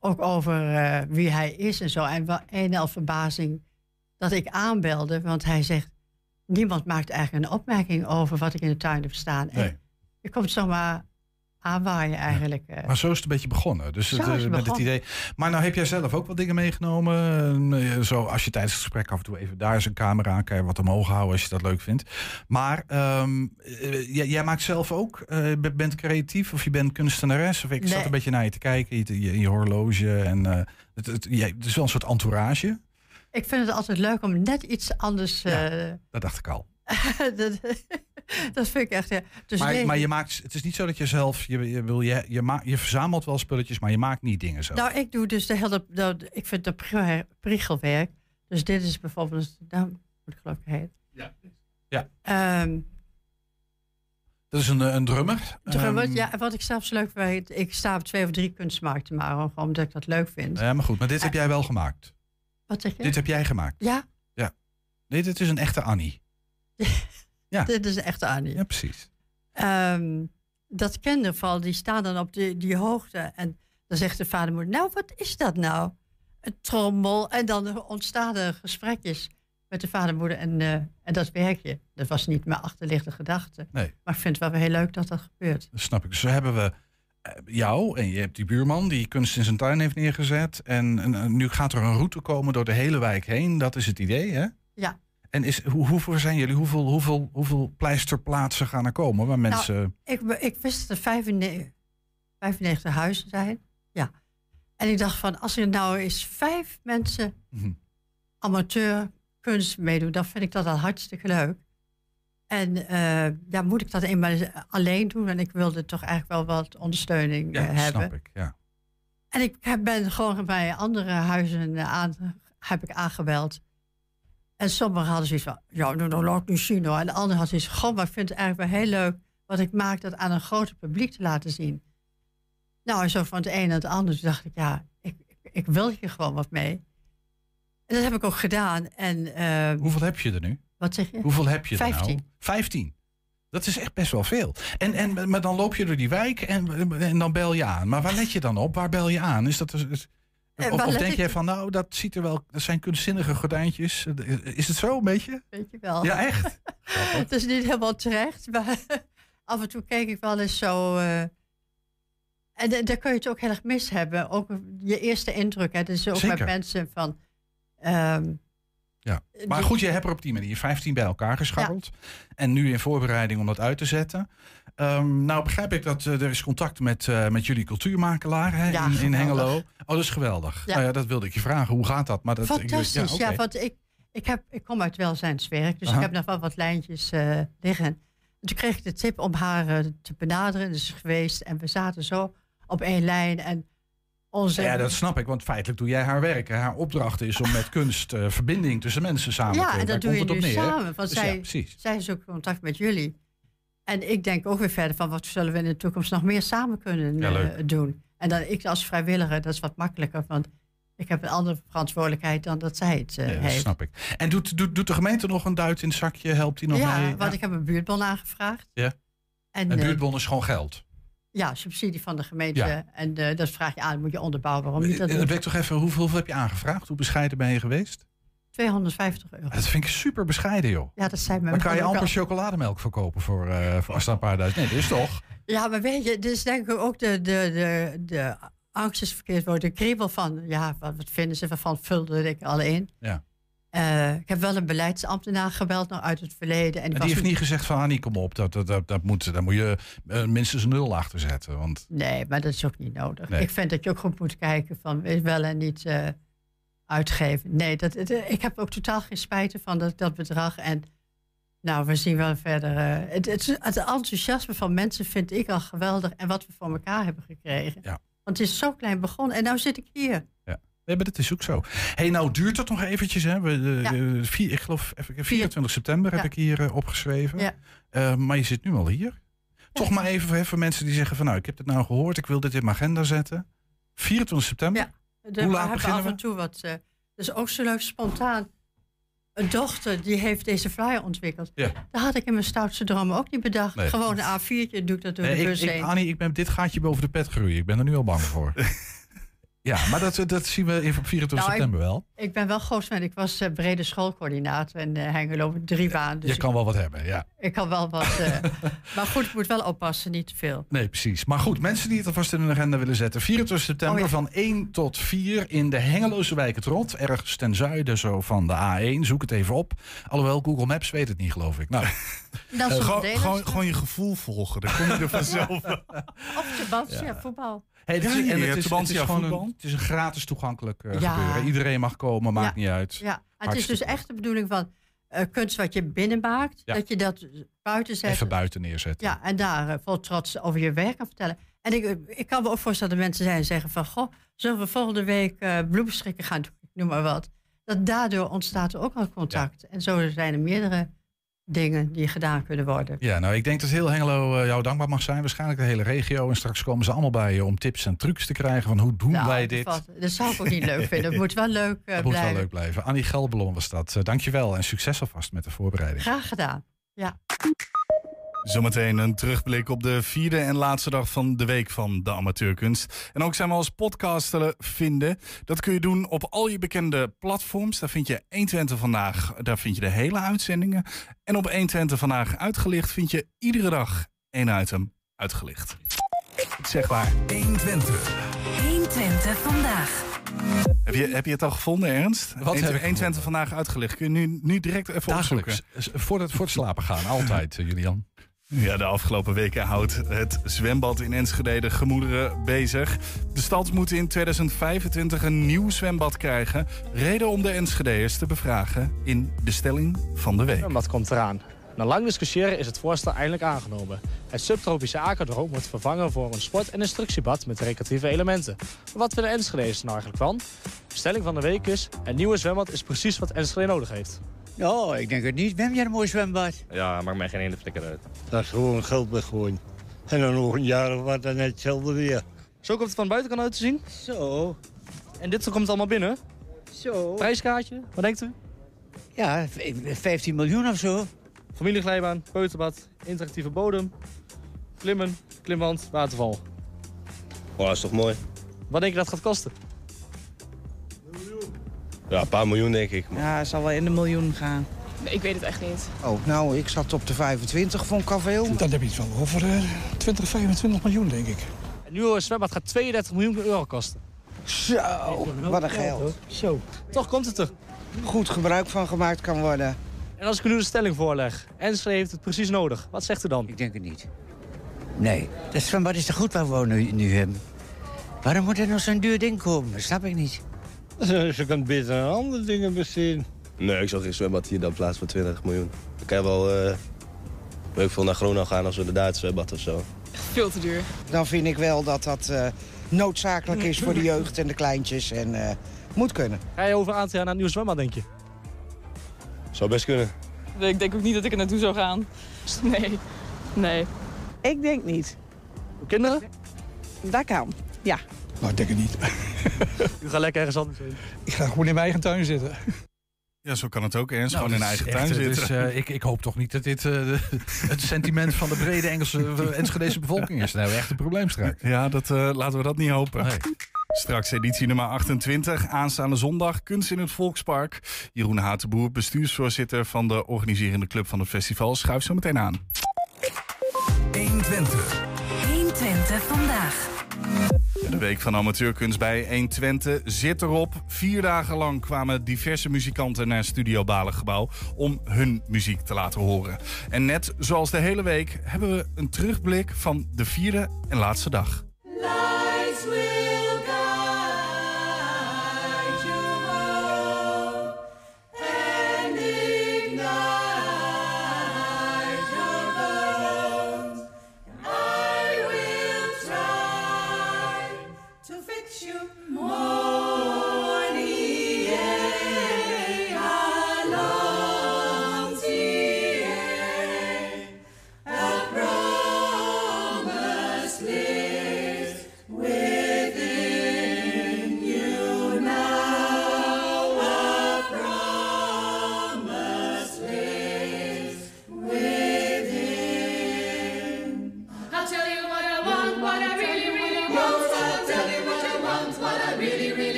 Ook over eh, wie hij is en zo. En wel een al verbazing dat ik aanbelde. Want hij zegt, niemand maakt eigenlijk een opmerking over wat ik in de tuin heb staan. En je komt zomaar aanwaaien eigenlijk. eh. Maar zo is het een beetje begonnen. Dus het, eh, het met het idee. Maar nou heb jij zelf ook wat dingen meegenomen. Eh, Zo als je tijdens het gesprek af en toe even daar is een camera aan, kan je wat omhoog houden als je dat leuk vindt. Maar ehm, eh, jij, jij maakt zelf ook, be- bent creatief of je bent kunstenares. Of ik zat een beetje naar je te kijken, je, je, je horloge en eh, het, het, ja, het is wel een soort entourage. Ik vind het altijd leuk om net iets anders... eh, Dat dacht ik al. dat, dat vind ik echt... ja. Dus maar, nee, maar je maakt, het is niet zo dat je zelf, je, je, wil, je, je, ma- je verzamelt wel spulletjes, maar je maakt niet dingen zelf. Nou, ik doe dus de hele... de- ik vind dat pri- priegelwerk. Dus dit is bijvoorbeeld... Nou, moet ik geloof ik heet. Ja. ja. Ehm, Dat is een, eh, een drummer. drummer, Ehm, ja, wat ik zelfs leuk vind... Ik sta op twee of drie kunstmarkten maar gewoon omdat ik dat leuk vind. Ja, maar goed, maar dit heb jij wel gemaakt. Wat zeg je? Dit heb jij gemaakt. Ja, Ja. Nee, dit is een echte Annie. Ja. dit is een echte Annie. Ja, precies. Ehm, dat kinderval, die staan dan op die, die hoogte. En dan zegt de vader moeder, nou, wat is dat nou? Een trommel. En dan ontstaan er gesprekjes met de vader en moeder en, eh, en dat werkje. Dat was niet mijn achterliggende gedachte. Nee. Maar ik vind het wel heel leuk dat dat gebeurt. Dat snap ik. Dus zo hebben we eh, jou en je hebt die buurman die kunst in zijn tuin heeft neergezet. En, en, en nu gaat er een route komen door de hele wijk heen. Dat is het idee, hè? Ja. En is, hoe, hoeveel zijn jullie? Hoeveel, hoeveel, hoeveel pleisterplaatsen gaan er komen waar mensen... Nou, ik, ik wist dat er 95, 95 huizen zijn. Ja. En ik dacht van, als er nou eens vijf mensen Mhm. amateur kunst meedoen, dan vind ik dat al hartstikke leuk. En ja, moet ik dat eenmaal alleen doen? En ik wilde toch eigenlijk wel wat ondersteuning ja, eh, hebben. snap ik. Ja. En ik ben gewoon bij andere huizen aan, heb ik aangebeld. En sommigen hadden zoiets van, ja, nou, dan laat ik nu zien hoor. En de anderen hadden zoiets van, goh, maar ik vind het eigenlijk wel heel leuk... wat ik maak, dat aan een groter publiek te laten zien. Nou, en zo van het een naar het ander. Toen dacht ik, ja, ik, ik, ik wil hier gewoon wat mee. En dat heb ik ook gedaan. En, eh, Hoeveel heb je er nu? Wat zeg je? Hoeveel heb je er nou? Vijftien. Dat is echt best wel veel. En, en, maar dan loop je door die wijk en, en dan bel je aan. Maar waar let je dan op? Waar bel je aan? Is dat, is, of denk jij van, nou, dat ziet er wel... Dat zijn kunstzinnige gordijntjes. Is het zo een beetje? Weet je wel. Ja, echt? het is niet helemaal terecht, maar af en toe kijk ik wel eens zo. eh, en da- daar kun je het ook heel erg mis hebben. Ook je eerste indruk. Hè. Dus ook Zeker. met mensen van. ehm, Ja. Maar die- goed, je hebt er op die manier 15 bij elkaar gescharreld. En nu in voorbereiding om dat uit te zetten. Ehm, nou begrijp ik dat eh, er is contact met, eh, met jullie cultuurmakelaar hè, Ja, in, in. Hengelo. Oh, dat is geweldig. Ja. Nou ja, dat wilde ik je vragen. Hoe gaat dat? Maar dat, ik- Fantastisch. Ja, oké. want ik, ik, heb, ik kom uit welzijnswerk. Dus Aha. ik heb nog wel wat lijntjes eh, liggen. En toen kreeg ik de tip om haar te benaderen. Dus geweest. En we zaten zo op één lijn. En onze. Ja, dat snap ik, want feitelijk doe jij haar werk. hè. Haar opdracht is om met kunst verbinding tussen mensen samen Ja, te en Daar dat doe je nu neer, samen. Want Dus ja, zij, zij is ook in contact met jullie. En ik denk ook weer verder van wat zullen we in de toekomst nog meer samen kunnen Ja, eh, doen. En dan ik als vrijwilliger, dat is wat makkelijker. Want ik heb een andere verantwoordelijkheid dan dat zij het eh, Ja, dat heeft. snap ik. En doet, doet, doet de gemeente nog een duit in het zakje? Helpt die nog ja, mee? want ik heb een buurtbon aangevraagd. Ja. En, En eh, buurtbon is gewoon geld. ja, subsidie van de gemeente. Ja. En dat vraag je aan, moet je onderbouwen. Waarom niet dat doen? Weet toch even, hoeveel, hoeveel heb je aangevraagd? Hoe bescheiden ben je geweest? 250 euro. Dat vind ik super bescheiden, joh. Ja, dat zijn Dan kan je amper chocolademelk verkopen voor, eh voor als een paar duizend. Nee, dat is toch? Ja, maar weet je, dus denk ik ook de, de, de, de angst is verkeerd woord, de kriebel van, ja, wat, wat vinden ze van, vulde ik al in. Ja. Eh, ik heb wel een beleidsambtenaar gebeld nog uit het verleden. En, die heeft niet- gezegd van, Annie, kom op, dat, dat, dat, dat moet, daar moet je eh, minstens een nul achter zetten. Want Nee, maar dat is ook niet nodig. Nee. Ik vind dat je ook goed moet kijken van wel en niet uitgeven. Nee, dat, het- ik heb ook totaal geen spijt van dat, dat bedrag. En nou, we zien wel verder. eh, het, het, het enthousiasme van mensen vind ik al geweldig. En wat we voor elkaar hebben gekregen. Ja. Want het is zo klein begonnen. En nou zit ik hier. ja. Nee, maar dat is ook zo. hey, nou duurt het nog eventjes. Hè? We, eh, Ja. eh, vier, ik geloof even, 24 september heb Ja. ik hier eh, opgeschreven. Ja. Eh, maar je zit nu al hier. Toch maar even voor, voor mensen die zeggen van, nou, ik heb dit nou gehoord. Ik wil dit in mijn agenda zetten. 24 september. De, Hoe we laat hebben af en toe wat. eh dus ook zo leuk spontaan. Een dochter die heeft deze flyer ontwikkeld. Ja. Dat had ik in mijn stoutste dromen ook niet bedacht. Nee. Gewoon een A4'tje doe ik dat door Nee, de ik, bus ik, heen. Annie, ik ben dit gaatje boven de pet groeien. Ik ben er nu al bang voor. ja, maar dat, dat zien we even op 24 Nou, ik- september wel. Ik ben wel groot fan. Ik was eh, brede schoolcoördinator in eh, Hengelo met drie banen. Dus je kan wel wat hebben, ja. ik, kan wel wat. eh, maar goed, ik moet wel oppassen, niet te veel. Nee, precies. Maar goed, mensen die het alvast in hun agenda willen zetten. 24 september Oh ja. van 1 tot 4 in de Hengeloze wijk het Rot. Ergens ten zuiden zo van de A1. Zoek het even op. Alhoewel, Google Maps weet het niet, geloof ik. Nou, Dat is Eh, gewoon, gewoon, gewoon je gevoel volgen, dan kom je er vanzelf. Of de band, ja. voetbal. Hey, het is, Ja, en het is, het gewoon een, het is een gratis toegankelijk eh, Ja. gebeuren. Iedereen mag komen, maakt Ja. niet uit. Ja, het is dus echt de bedoeling van eh, kunst wat je binnenmaakt, Ja. dat je dat buiten zet. Even buiten neerzetten. Ja, en daar eh, vol trots over je werk kan vertellen. En ik, ik kan me ook voorstellen dat mensen zijn en zeggen van... goh, zullen we volgende week eh bloemstrikken gaan doen, noem maar wat. Dat daardoor ontstaat er ook al contact. En zo zijn er meerdere dingen die gedaan kunnen worden. Ja, nou, ik denk dat heel Hengelo eh, jou dankbaar mag zijn. Waarschijnlijk de hele regio. En straks komen ze allemaal bij je om tips en trucs te krijgen. Van hoe doen Nou, wij dit? Dat zou ik ook niet leuk vinden. Het moet wel leuk eh, Dat moet blijven. wel leuk blijven. Annie Gelbelon was dat. Uh, dankjewel en succes alvast met de voorbereiding. Graag gedaan. Ja. Zometeen een terugblik op de vierde en laatste dag van de week van de amateurkunst. En ook zijn we als podcast te vinden. Dat kun je doen op al je bekende platforms. Daar vind je 120 vandaag, daar vind je de hele uitzendingen. En op 120 vandaag uitgelicht vind je iedere dag één item uitgelicht. Zeg maar. 120. 120 vandaag. Heb je, heb je het al gevonden, Ernst? Wat heb ik 120 vandaag uitgelicht. Kun je nu, nu direct even Dagelijks. opzoeken? Voor het, voor het slapen gaan. Altijd, eh, Julian. Ja, de afgelopen weken houdt het zwembad in Enschede de gemoederen bezig. De stad moet in 2025 een nieuw zwembad krijgen. Reden om de Enschedeërs te bevragen in de stelling van de week. Wat komt eraan? Na lang discussiëren is het voorstel eindelijk aangenomen. Het subtropische Akerdroom wordt vervangen voor een sport- en instructiebad met recreatieve elementen. Wat willen Enschede's er nou eigenlijk van? De stelling van de week is, een nieuwe zwembad is precies wat Enschede nodig heeft. Nou, ik denk het niet. Ben jij een mooi zwembad? Ja, maakt mij geen ene flikker uit. Dat is gewoon geld weggooien. En dan nog een jaar of wat, dan net hetzelfde weer. Zo komt het van buitenkant uit te zien. Zo. En dit komt allemaal binnen. Zo. Prijskaartje, wat denkt u? Ja, v- 15 miljoen of zo. Familieglijbaan, peuterbad, interactieve bodem, klimmen, klimwand, waterval. Oh, dat is toch mooi? Wat denk je dat gaat kosten? Ja, een paar miljoen denk ik. Ja, het zal wel in de miljoen gaan. Ik weet het echt niet. Oh, nou, ik zat op de 25, vond ik al veel. Dan heb je het wel over eh, 20, 25 miljoen, denk ik. Een nieuwe zwembad gaat 32 miljoen euro kosten. Zo, wat een geld. Zo. Toch komt het er. Goed gebruik van gemaakt kan worden. En als ik u nu de stelling voorleg, Enschede heeft het precies nodig. Wat zegt u dan? Ik denk het niet. Nee, dat zwembad is toch goed waar we nu, nu hebben. Waarom moet er nog zo'n duur ding komen? Dat snap ik niet. Ze kan beter aan andere dingen besteden. Nee, ik zal geen zwembad hier dan plaats voor 20 miljoen. Dan kan je wel eh weet ik veel naar Gronau gaan als we de Duitse zwembad of zo. Veel te duur. Dan vind ik wel dat dat eh, noodzakelijk is voor de jeugd en de kleintjes. En eh, moet kunnen. Ga je over jaar naar een nieuw zwembad, denk je? Zou best kunnen. Ik denk ook niet dat ik er naartoe zou gaan. Nee. Nee. Ik denk niet. Kinderen? Dat kan. Ja. Nou, ik denk het niet. U gaat lekker ergens anders heen. Ik ga gewoon in mijn eigen tuin zitten. Ja, zo kan het ook, Ernst. Nou, gewoon in dat eigen tuin echt, zitten. dus, eh, ik, ik hoop toch niet dat dit eh, het sentiment van de brede Engelse eh, Enschedese bevolking is. Dan hebben we echt een probleem straks. Ja, dat, eh, laten we dat niet hopen. Straks editie nummer 28, aanstaande zondag, Kunst in het Volkspark. Jeroen Hatenboer, bestuursvoorzitter van de organiserende club van het festival, schuift zo meteen aan. 120. 120 vandaag. De week van amateurkunst bij 120 zit erop. Vier dagen lang kwamen diverse muzikanten naar Studio Balengebouw om hun muziek te laten horen. En net zoals de hele week hebben we een terugblik van de vierde en laatste dag.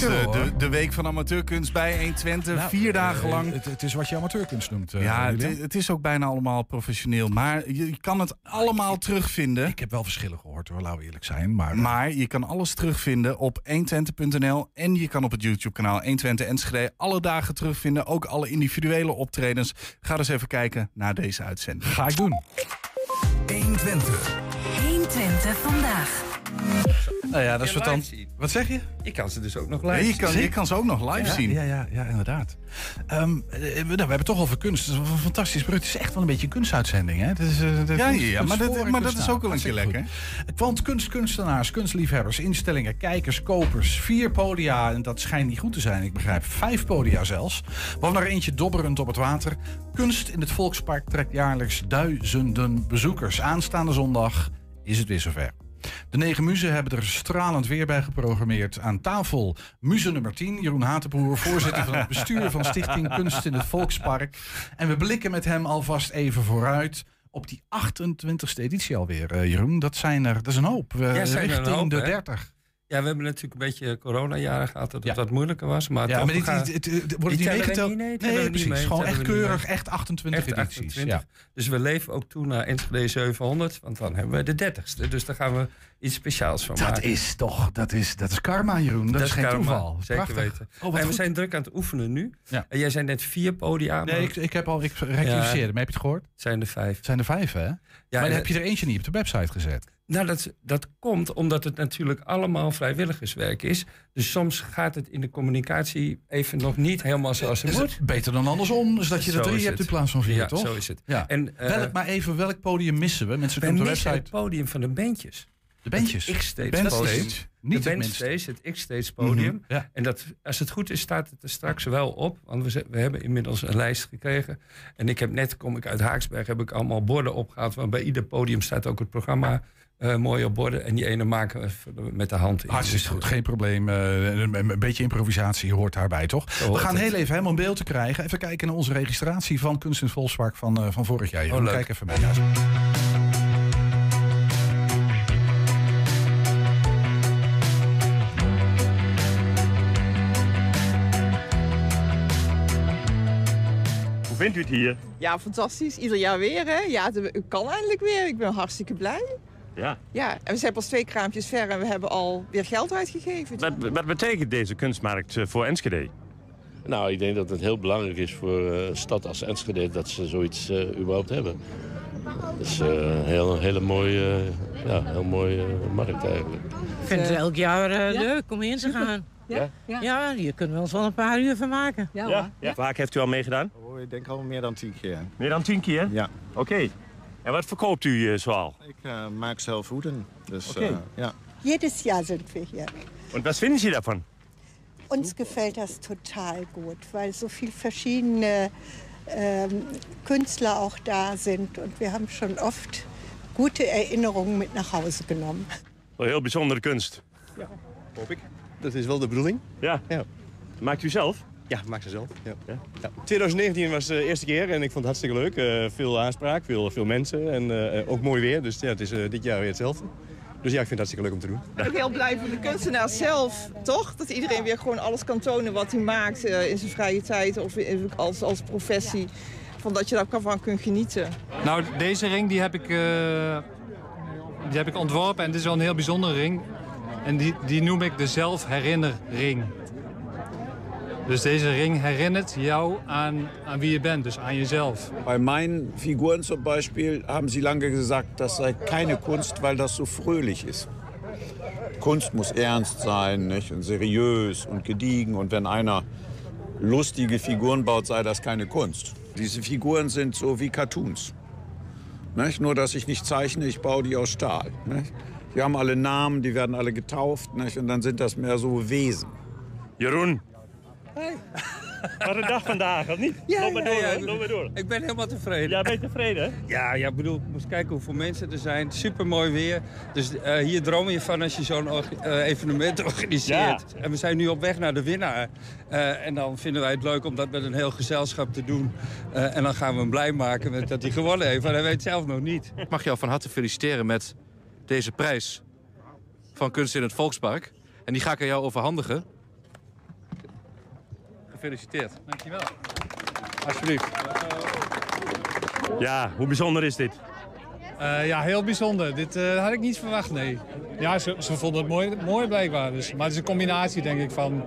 Was de, de, de week van amateurkunst bij 120. Nou, vier dagen eh, lang. Het, het is wat je amateurkunst noemt. eh, ja, het, is ook bijna allemaal professioneel. Maar je, je kan het allemaal terugvinden. Ik heb wel verschillen gehoord hoor, laten we eerlijk zijn. Maar, Maar je kan alles terugvinden op 120.nl. En je kan op het YouTube-kanaal 120 Enschede alle dagen terugvinden. Ook alle individuele optredens. Ga dus even kijken naar deze uitzending. Ga ik doen. 120. 120 vandaag. Nou ja, dat is wat dan. Wat zeg je? Ik kan ze dus ook nog Ja, live je, kan, zien. je kan ze ook nog live ja, zien. Ja, ja, ja, inderdaad. Ehm, eh, we, nou, we hebben toch over kunst. Het is een fantastisch product. Het is echt wel een beetje een kunstuitzending. Hè? Het is, eh, het Ja, ja, ja, maar dat- maar dat is ook wel een keer goed. Want kunst, kunstenaars, kunstliefhebbers, instellingen, kijkers, kopers. Vier podia, en dat schijnt niet goed te zijn. Ik begrijp vijf podia zelfs. Waarvan er eentje dobberend op het water. Kunst in het Volkspark trekt jaarlijks duizenden bezoekers. Aanstaande zondag is het weer zover. De negen muzen hebben er stralend weer bij geprogrammeerd. Aan tafel muze nummer 10, Jeroen Hatenbroer, voorzitter van het bestuur van Stichting Kunst in het Volkspark. En we blikken met hem alvast even vooruit op die 28e editie alweer, eh, Jeroen. Dat, zijn er, dat is een hoop. We, Ja, zijn een richting hoop, de hè? 30. Ja, we hebben natuurlijk een beetje coronajaren gehad, dat het Ja. wat moeilijker was. Maar Ja, maar dit, het- het- wordt niet meegeteld? niet, nee, nee, niet precies. mee, Gewoon echt keurig, echt 28 Echt edities. 28. Ja. Dus we leven ook toe naar Enschede 700, want dan hebben we de 30ste. Dus daar gaan we iets speciaals van Dat maken. is toch, dat is, dat is karma, Jeroen. Dat, is geen karma, toeval. Zeker Prachtig. weten. Oh, en we zijn druk aan het oefenen nu. Ja. En jij zei net vier podia. Nee, ik, ik heb al, ik rectificeerde. Maar heb je het gehoord? het zijn er vijf. Het zijn er vijf, hè? Maar dan heb je er eentje niet op de website gezet. Nou, dat, dat komt omdat het natuurlijk allemaal vrijwilligerswerk is. Dus soms gaat het in de communicatie even nog niet helemaal zoals het Is moet. beter dan andersom, dus dat je er drie hebt in plaats van vier, Ja, toch? zo is het. Ja. En, eh, welk, maar even, welk podium missen we? Mensen kunnen op de website... het podium van de bandjes. De bandjes? Het X-Stage Bandstage? Niet de het bandstage, het X-stage podium. Mhm, ja. En dat, als het goed is, staat het er straks wel op. Want we, we hebben inmiddels een lijst gekregen. En ik heb net, kom ik uit Haaksberg, heb ik allemaal borden opgehaald. Want bij ieder podium staat ook het programma eh, mooi op borden. En die ene maken we met de hand. in. Hartstikke goed, geen probleem. Eh, een, een beetje improvisatie hoort daarbij, toch? We gaan het. heel even helemaal in beeld te krijgen. Even kijken naar onze registratie van Kunst in Volkspark van, eh, van vorig jaar. Oh, leuk. Kijk even mee. Ja. Hoe vindt u het hier? Ja, fantastisch. Ieder jaar weer, hè? Ja, het kan eindelijk weer. Ik ben hartstikke blij. Ja. Ja, en we zijn pas twee kraampjes ver en we hebben al weer geld uitgegeven. Wat, wat betekent deze kunstmarkt eh, voor Enschede? Nou, ik denk dat het heel belangrijk is voor eh, een stad als Enschede dat ze zoiets eh, überhaupt hebben. Het is eh, een heel, hele mooie, eh, ja, heel mooie eh, markt eigenlijk. Ik vind het elk jaar eh, Ja? leuk om in te gaan. Ja? Ja, hier kunnen we ons wel een paar uur van maken. Ja, Vaak heeft u al meegedaan? Oh, ik denk al meer dan tien keer. Meer dan tien keer? Ja. Oké. En wat verkoopt u eh, zoal? Ik eh, maak zelf hoeden. Dus Oké. eh, ja. Jedes Jahr sind wir hier. En wat vinden Sie davon? Uns gefällt das total gut, weil so viele verschiedene ähm, Künstler auch da sind und wir haben schon oft gute Erinnerungen mit nach Hause genommen. Wel heel bijzondere kunst. Ja, hoop ik. Dat is wel de bedoeling. Ja. ja. Maakt u zelf? Ja, maak ze zelf. Ja. Ja. 2019 was de eerste keer en ik vond het hartstikke leuk. Eh, veel aanspraak, veel, veel mensen en eh, ook mooi weer. Dus ja, het is eh, dit jaar weer hetzelfde. Dus ja, ik vind het hartstikke leuk om te doen. Ik ben ook heel blij voor de kunstenaar zelf, toch? Dat iedereen weer gewoon alles kan tonen wat hij maakt eh, in zijn vrije tijd of in- als, als professie. Van dat je daarvan kunt genieten. Nou, deze ring die heb, ik, eh, die heb ik ontworpen en dit is wel een heel bijzondere ring. En die, die noem ik de zelfherinnerring. Dus deze ring herinnert jou aan, aan wie je bent, dus aan jezelf. Bei meinen Figuren zum Beispiel haben sie lange gesagt, das sei keine Kunst, weil das so fröhlich ist. Kunst muss ernst sein nicht? und seriös und gediegen. Und wenn einer lustige Figuren baut, sei das keine Kunst. Diese Figuren sind so wie Cartoons. Nicht? Nur, dass ich nicht zeichne, ich baue die aus Stahl. Nicht? Die haben alle Namen, die werden alle getauft. Nicht? Und dann sind das mehr so Wesen. Jeroen. Wat een dag vandaag, of niet? Ja, maar ja, door, ja. hoor. loop maar door. Ik ben helemaal tevreden. Ja, ben je tevreden? hè? Ja, ja, ik bedoel, ik moest kijken hoeveel mensen er zijn. Super mooi weer. Dus eh, hier droom je van als je zo'n eh, evenement organiseert. En we zijn nu op weg naar de winnaar. Eh, en dan vinden wij het leuk om dat met een heel gezelschap te doen. Eh, en dan gaan we hem blij maken met dat hij gewonnen heeft. Maar hij weet het zelf nog niet. Ik mag jou van harte feliciteren met deze prijs van Kunst in het Volkspark. En die ga ik aan jou overhandigen. Gefeliciteerd. Dankjewel. Alsjeblieft. Ja, hoe bijzonder is dit? Eh, ja, heel bijzonder. Dit eh, had ik niet verwacht, nee. Ja, ze, ze vonden het mooi, mooi blijkbaar. Dus. Maar het is een combinatie, denk ik, van...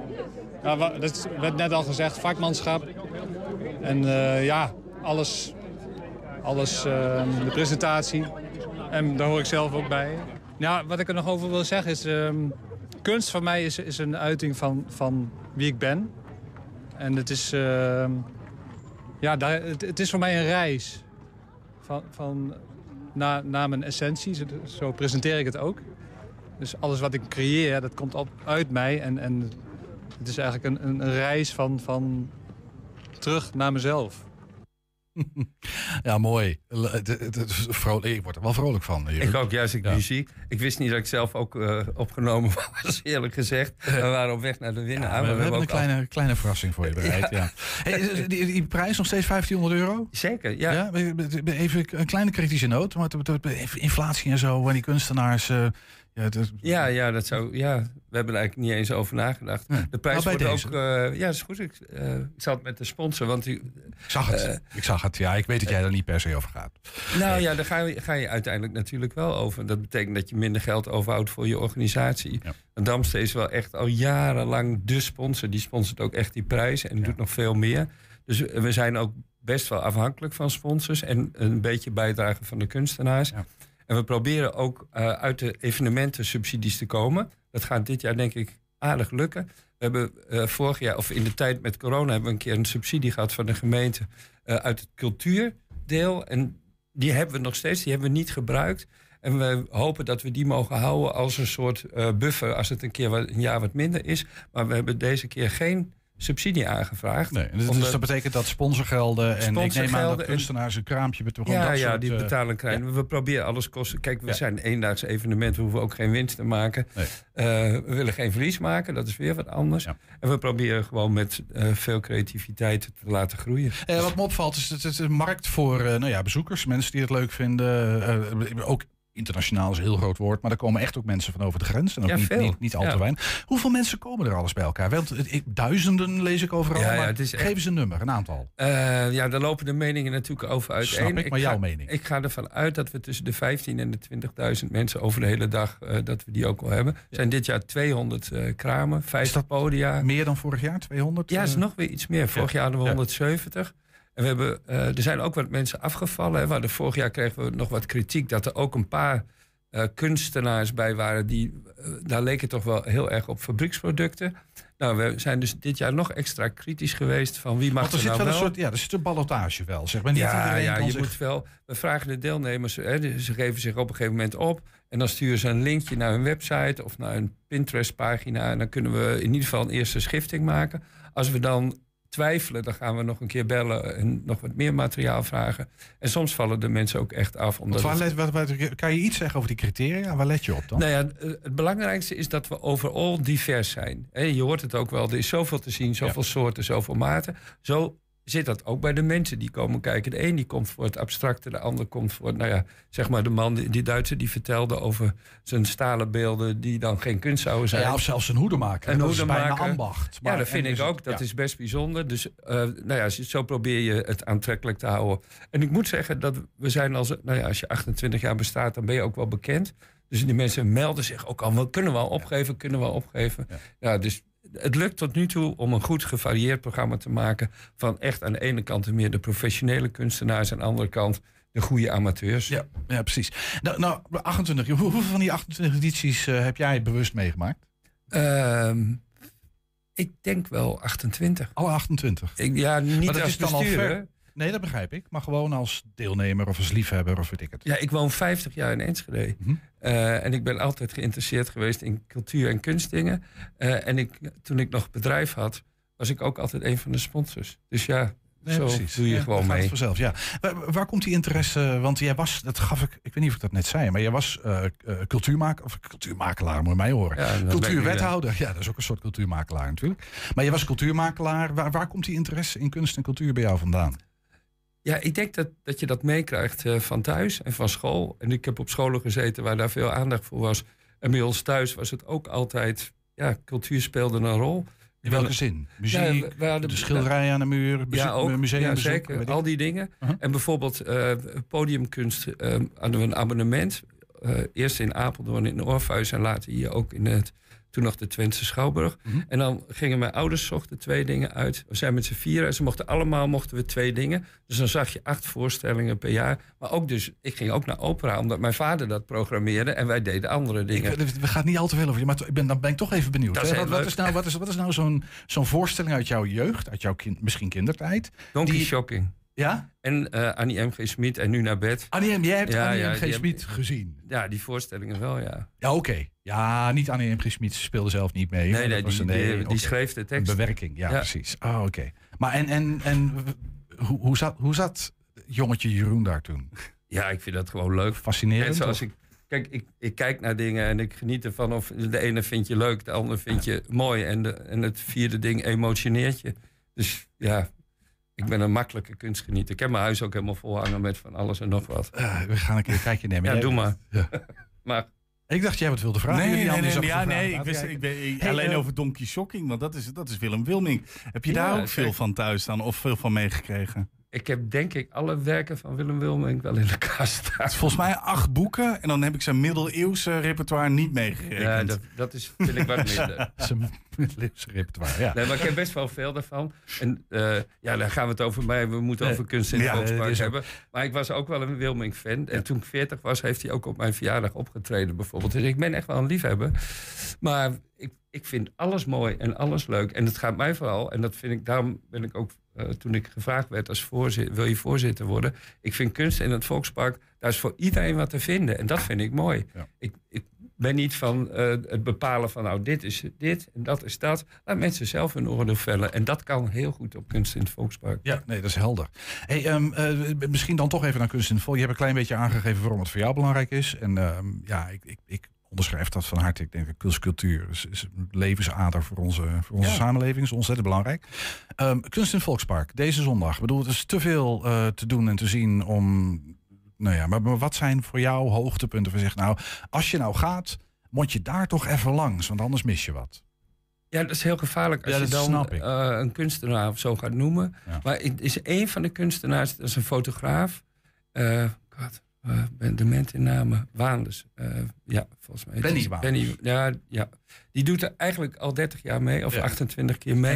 Ja, dat werd net al gezegd, vakmanschap. En eh, ja, alles. Alles, eh, de presentatie. En daar hoor ik zelf ook bij. Ja, wat ik er nog over wil zeggen is... ehm, kunst voor mij is, is een uiting van, van wie ik ben. En het is... ehm, ja, daar, het, is voor mij een reis. Van, van naar, mijn essentie. Zo, zo presenteer ik het ook. Dus alles wat ik creëer, dat komt op, uit mij. En, en het is eigenlijk een, een, een reis van, van terug naar mezelf. Ja, mooi. Vrolijk. Ik word er wel vrolijk van. Jeroen. Ik ook, juist ik muziek. Ik wist niet dat ik zelf ook eh, opgenomen was, eerlijk gezegd. We waren op weg naar de winnaar. Ja, we, maar we hebben een ook al- kleine, kleine verrassing voor je bereid. Ja. Hey, die, die prijs nog steeds 1500 euro? Zeker, ja. Even een kleine kritische noot. Inflatie en zo. En die kunstenaars. eh, ja, dat- Ja, ja, dat zou, ja, we hebben er eigenlijk niet eens over nagedacht. De prijs Nou, wordt deze. ook... eh, ja, dat is goed. Ik, eh, ik het met de sponsor, want... Ik zag het. eh, ik zag het. Ja, ik weet dat jij er niet per se over gaat. nou ja, daar ga je, ga je uiteindelijk natuurlijk wel over. Dat betekent dat je minder geld overhoudt voor je organisatie. En Damstee is wel echt al jarenlang de sponsor. Die sponsort ook echt die prijs en doet nog veel meer. Dus we zijn ook best wel afhankelijk van sponsors... en een beetje bijdrage van de kunstenaars. En we proberen ook uit de evenementen subsidies te komen. Dat gaat dit jaar denk ik aardig lukken. We hebben eh, vorig jaar, of in de tijd met corona... hebben we een keer een subsidie gehad van de gemeente... eh, uit het cultuurdeel. En die hebben we nog steeds, die hebben we niet gebruikt. En we hopen dat we die mogen houden als een soort eh, buffer als het een keer een jaar wat minder is. Maar we hebben deze keer geen subsidie aangevraagd. Nee, dus, Omdat- dus dat betekent dat sponsorgelden en ik neem aan dat kunstenaars een kraampje betogen. Ja, dat ja, soort, die eh, betalen klein. We proberen alles kosten. Kijk, we Ja. zijn een eendaagse evenement. We hoeven ook geen winst te maken. Eh, we willen geen verlies maken. Dat is weer wat anders. En we proberen gewoon met eh, veel creativiteit te laten groeien. Eh, wat me opvalt is dat het een markt voor nou ja, bezoekers, mensen die het leuk vinden. ook internationaal is een heel groot woord, maar er komen echt ook mensen van over de grens. En ook Ja, niet, niet, niet al Ja. te weinig. Hoeveel mensen komen er alles bij elkaar? Want duizenden lees ik overal, Ja, maar het is echt- geef eens een nummer, een aantal. Eh, ja, daar lopen de meningen natuurlijk over uiteen. Snap ik, maar ga, jouw mening? Ik ga ervan uit dat we tussen de 15 en de 20.000 mensen over de hele dag... eh, dat we die ook al hebben. Er zijn dit jaar 200 eh, kramen, 50 podia. Meer dan vorig jaar, 200? Ja, is nog weer iets meer. Vorig Ja. jaar hadden we Ja. 170. En we hebben, eh, er zijn ook wat mensen afgevallen. Hè. We hadden vorig jaar kregen we nog wat kritiek... dat er ook een paar eh, kunstenaars bij waren... die eh, daar leek het toch wel heel erg op fabrieksproducten. Nou, we zijn dus dit jaar nog extra kritisch geweest... van wie mag Want er er zit nou wel een soort, ja, er zit een ballotage wel, zeg maar. Niet ja, ja je zich- moet wel. We vragen de deelnemers, hè, ze geven zich op een gegeven moment op. En dan sturen ze een linkje naar hun website of naar een Pinterest-pagina. En dan kunnen we in ieder geval een eerste schifting maken. Als we dan twijfelen, dan gaan we nog een keer bellen en nog wat meer materiaal vragen. En soms vallen de mensen ook echt af. Omdat waar let, kan je iets zeggen over die criteria? Waar let je op dan? nou ja, eh, het belangrijkste is dat we overal divers zijn. Je hoort het ook wel, er is zoveel te zien, zoveel soorten, zoveel maten. Zo zit dat ook bij de mensen die komen kijken. De een die komt voor het abstracte, de ander komt voor... Nou ja, zeg maar de man, die, die Duitser, die vertelde over zijn stalen beelden... die dan geen kunst zouden zijn. Ja, of zelfs een hoedemaker. Een dat is bijna hoedemaker. ambacht. Ja, Maar- dat en vind ik het- ook. Dat ja. is best bijzonder. Dus eh, nou ja, zo probeer je het aantrekkelijk te houden. En ik moet zeggen dat we zijn als... Nou ja, als je 28 jaar bestaat, dan ben je ook wel bekend. Dus die mensen melden zich ook al. "We Kunnen we al opgeven? Kunnen we al opgeven? Ja. dus het lukt tot nu toe om een goed gevarieerd programma te maken... van echt aan de ene kant de meer de professionele kunstenaars... en aan de andere kant de goede amateurs. Ja, ja precies. Nou, nou 28, hoe- hoeveel van die 28 edities eh, heb jij bewust meegemaakt? Ehm, ik denk wel 28. Alle 28? Ik, ja, niet Maar dat als is dan al ver. Nee, dat begrijp ik. Maar gewoon als deelnemer of als liefhebber of weet ik het. Ja, ik woon 50 jaar in Enschede. Mhm. Eh, en ik ben altijd geïnteresseerd geweest in cultuur en kunstdingen. Eh, en ik, toen ik nog bedrijf had, was ik ook altijd een van de sponsors. Dus ja, Nee, zo precies. doe je Ja, gewoon mee. Vanzelf, ja. Waar, waar komt die interesse? Want jij was, dat gaf ik, ik weet niet of ik dat net zei, maar jij was eh cultuurmaker, of cultuurmakelaar, moet je mij horen. Ja, Cultuurwethouder, ja, dat is ook een soort cultuurmakelaar natuurlijk. Maar je was cultuurmakelaar. Waar, waar komt die interesse in kunst en cultuur bij jou vandaan? Ja, ik denk dat, dat je dat meekrijgt eh, van thuis en van school. En ik heb op scholen gezeten waar daar veel aandacht voor was. En bij ons thuis was het ook altijd... Ja, cultuur speelde een rol. In welke zin? Muziek, Ja, hadden- de schilderijen aan de muur, bezoek, ja, ook, ja, zeker. Al die dingen. Uh-huh. En bijvoorbeeld eh, podiumkunst eh, hadden we een abonnement. Eerst in Apeldoorn in Orpheus en later hier ook in het... Toen nog de Twentse Schouwburg. Mhm. En dan gingen mijn ouders zochten twee dingen uit. We zijn met z'n vieren en ze mochten allemaal mochten we twee dingen. Dus dan zag je acht voorstellingen per jaar. Maar ook dus, ik ging ook naar opera, omdat mijn vader dat programmeerde. En wij deden andere dingen. Ik, we gaan niet al te veel over je, maar ik ben, dan ben ik toch even benieuwd. Hè. wat, wat is nou, wat is, wat is nou zo'n zo'n voorstelling uit jouw jeugd, uit jouw kind, misschien kindertijd? Donkey die- Shocking. Ja? En eh, Annie M.G. Smit en Nu naar bed. Annie M. Jij hebt Ja, Annie ja, M.G. die Smit gezien. Ja, die voorstellingen wel, ja. Ja, oké. Ja, niet Annie M.G. Smit speelde zelf niet mee. Nee, nee, die, een- die, schreef de tekst. Een bewerking, ja, Ja. precies. Oh, oké. Maar en, en, en hoe, hoe, zat, hoe zat jongetje Jeroen daar toen? Ja, ik vind dat gewoon leuk. Fascinerend, zoals ik, kijk, ik, ik kijk naar dingen en ik geniet ervan. Of de ene vind je leuk, de andere vind je mooi. En, de, en het vierde ding emotioneert je. Dus ja, ik ben een makkelijke kunstgenieter. Ik heb mijn huis ook helemaal vol hangen met van alles en nog wat. Eh, we gaan een keer een kijkje nemen. Ja, Jij- doe maar. Ja. maar Ik dacht jij wat wilde vragen. Nee, nee, nee, iets ja, nee, ik wist, ik ben, Hey, alleen eh, over Donkey Shocking, want dat is, dat is Willem Wilming. Heb je Ja, daar ook veel van thuis dan, of veel van meegekregen? Ik heb denk ik alle werken van Willem Wilming wel in de kast staan. Het is volgens mij acht boeken en dan heb ik zijn middeleeuwse repertoire niet meegerekend. Ja, dat, dat is, vind ik wat minder. Zijn middeleeuwse repertoire, ja. Nee, maar ik heb best wel veel daarvan. En eh, ja, daar gaan we het over mij. We moeten Nee. over kunst in het Volkspark hebben. Maar ik was ook wel een Wilming-fan. En toen ik 40 was, heeft hij ook op mijn verjaardag opgetreden bijvoorbeeld. Dus ik ben echt wel een liefhebber. Maar ik, ik vind alles mooi en alles leuk. En het gaat mij vooral, en dat vind ik, daarom ben ik ook eh, toen ik gevraagd werd als voorzitter, wil je voorzitter worden? Ik vind kunst in het Volkspark, daar is voor iedereen wat te vinden. En dat vind ik mooi. Ik, ik ben niet van eh, het bepalen van nou dit is dit en dat is dat. Laat mensen zelf hun oordeel vellen. En dat kan heel goed op kunst in het Volkspark. Ja, nee, dat is helder. Hey, ehm, eh, misschien dan toch even naar kunst in het vol. Je hebt een klein beetje aangegeven waarom het voor jou belangrijk is. En ehm, ja, ik, ik, ik onderschrijf dat van harte. Ik denk kunstcultuur is, is een levensader voor onze, voor onze Ja. samenleving. is ontzettend belangrijk. Ehm, kunst in het Volkspark, deze zondag. Ik bedoel, het is te veel eh, te doen en te zien om... Nou ja, maar, maar wat zijn voor jou hoogtepunten? Van zeg, nou, als je nou gaat, moet je daar toch even langs. Want anders mis je wat. Ja, dat is heel gevaarlijk als Ja, je dan eh, een kunstenaar of zo gaat noemen. Maar het is een van de kunstenaars, dat is een fotograaf. God, eh, ben dement in namen. Waanders. eh, ja, volgens mij. Benny Waanders. Benny, ja, ja, die doet er eigenlijk al 30 jaar mee, of Ja. 28 keer mee.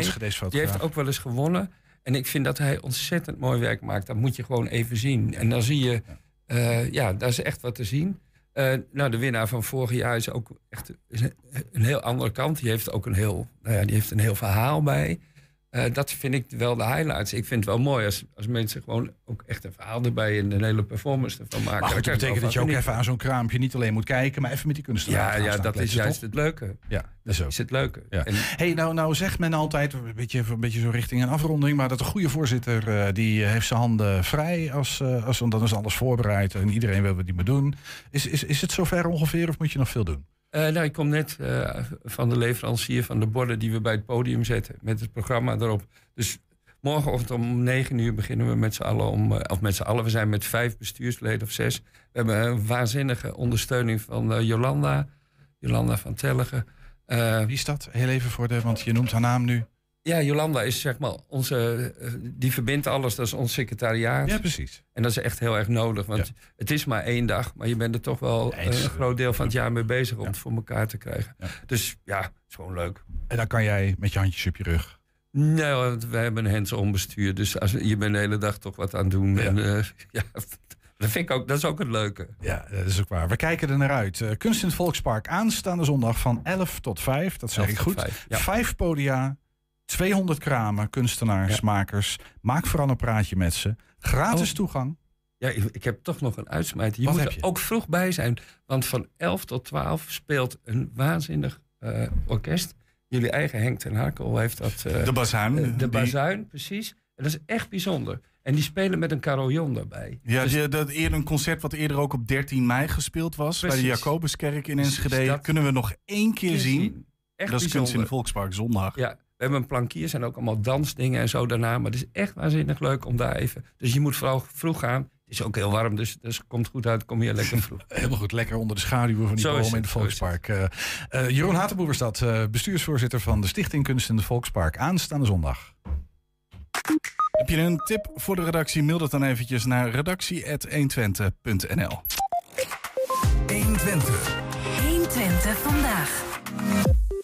Die heeft ook wel eens gewonnen. En ik vind dat hij ontzettend mooi werk maakt. Dat moet je gewoon even zien. En dan zie je, eh, ja, daar is echt wat te zien. Eh, nou, de winnaar van vorig jaar is ook echt is een, een heel andere kant. Die heeft ook een heel, nou ja, die heeft een heel verhaal bij. Eh, dat vind ik wel de highlights. Ik vind het wel mooi als, als mensen gewoon ook echt een verhaal erbij en een hele performance ervan maken. Maar goed, Daar dat betekent dat je ook even aan zo'n kraampje niet alleen moet kijken, maar even met die kunstenaar Ja, ja dat is juist toch? het leuke. Ja, dat is ook. is het leuke. Ja. En- Hey, nou, nou zegt men altijd, een beetje, een beetje zo richting een afronding, maar dat de goede voorzitter eh, die heeft zijn handen vrij als, eh, als want dan is alles voorbereid en iedereen wil wat hij moet doen. Is, is, is het zover ongeveer of moet je nog veel doen? Eh, nou, ik kom net eh, van de leverancier van de borden die we bij het podium zetten. Met het programma erop. Dus morgenochtend om negen uur beginnen we met z'n allen. Om, eh, of met z'n allen, we zijn met vijf bestuursleden of zes. We hebben een waanzinnige ondersteuning van Jolanda. Jolanda van Telligen. Eh, Wie is dat? Heel even voor de, want je noemt haar naam nu. Ja, Jolanda is zeg maar onze. eh, die verbindt alles, dat is ons secretariaat. Ja, precies. En dat is echt heel erg nodig, want het is maar één dag, maar je bent er toch wel een groot deel van het jaar mee bezig om het voor elkaar te krijgen. Dus ja, het is gewoon leuk. En dan kan jij met je handjes op je rug. Nee, want wij hebben een hands-on bestuur, dus als, je bent de hele dag toch wat aan het doen. En, eh, ja, dat vind ik ook, dat is ook het leuke. Ja, dat is ook waar. We kijken er naar uit. Eh, Kunst in het Volkspark aanstaande zondag van 11 tot 5. Dat zeg 11 ik goed. 5, ja. Vijf podia, 200 kramen, kunstenaars, makers. Maak vooral een praatje met ze. Gratis Oh. toegang. Ja, ik, ik heb toch nog een uitsmijter. Je Wat moet er je? ook vroeg bij zijn. Want van 11 tot 12 speelt een waanzinnig eh, orkest. Jullie eigen Henk ten Harkel heeft dat... eh, De bazuin, eh, de die- bazuin, precies. En dat is echt bijzonder. En die spelen met een carillon daarbij. Ja, Dus- dat eerder een concert wat eerder ook op 13 mei gespeeld was. Bij de. Jacobuskerk in Enschede. dat- Kunnen we nog één keer keer zien. zien. Echt dat is kunst in het Volkspark zondag. Ja, hebben een plankier en ook allemaal dansdingen en zo daarna. Maar het is echt waanzinnig leuk om daar even... Dus je moet vooral vroeg gaan. Het is ook heel warm, dus, dus het komt goed uit. Kom je lekker vroeg. Helemaal goed, lekker onder de schaduwen van die bomen in het, Volkspark. Eh, eh, Jeroen Hatenboer is dat, eh, bestuursvoorzitter van de Stichting Kunst in het Volkspark. Aanstaande zondag. Heb je een tip voor de redactie? Mail dat dan eventjes naar redactie.120.nl 120. 120 vandaag.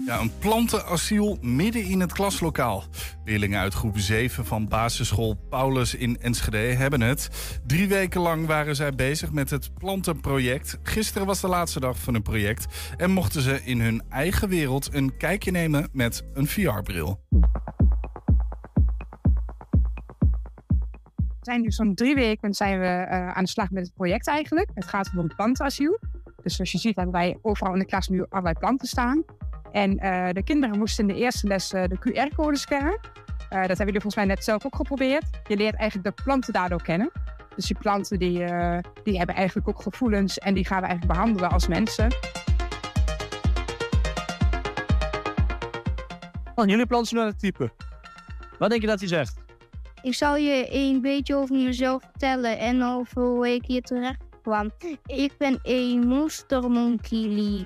Ja, een plantenasiel midden in het klaslokaal. Leerlingen uit groep 7 van basisschool Paulus in Enschede hebben het. Drie weken lang waren zij bezig met het plantenproject. Gisteren was de laatste dag van hun project. En mochten ze in hun eigen wereld een kijkje nemen met een VR-bril. Zijn nu zo'n drie weken zijn we eh, aan de slag met het project eigenlijk. Het gaat om een plantenasiel. Dus zoals je ziet hebben wij overal in de klas nu allerlei planten staan. En eh, de kinderen moesten in de eerste les eh, de QR-code scannen. Eh, dat hebben jullie volgens mij net zelf ook geprobeerd. Je leert eigenlijk de planten daardoor kennen. Dus die planten die, die hebben eigenlijk ook gevoelens en die gaan we eigenlijk behandelen als mensen. Van jullie plantjournalistiek. Wat denk je dat hij zegt? Ik zal je een beetje over mezelf vertellen en over hoe ik hier terecht kwam. Ik ben een monstermonkey.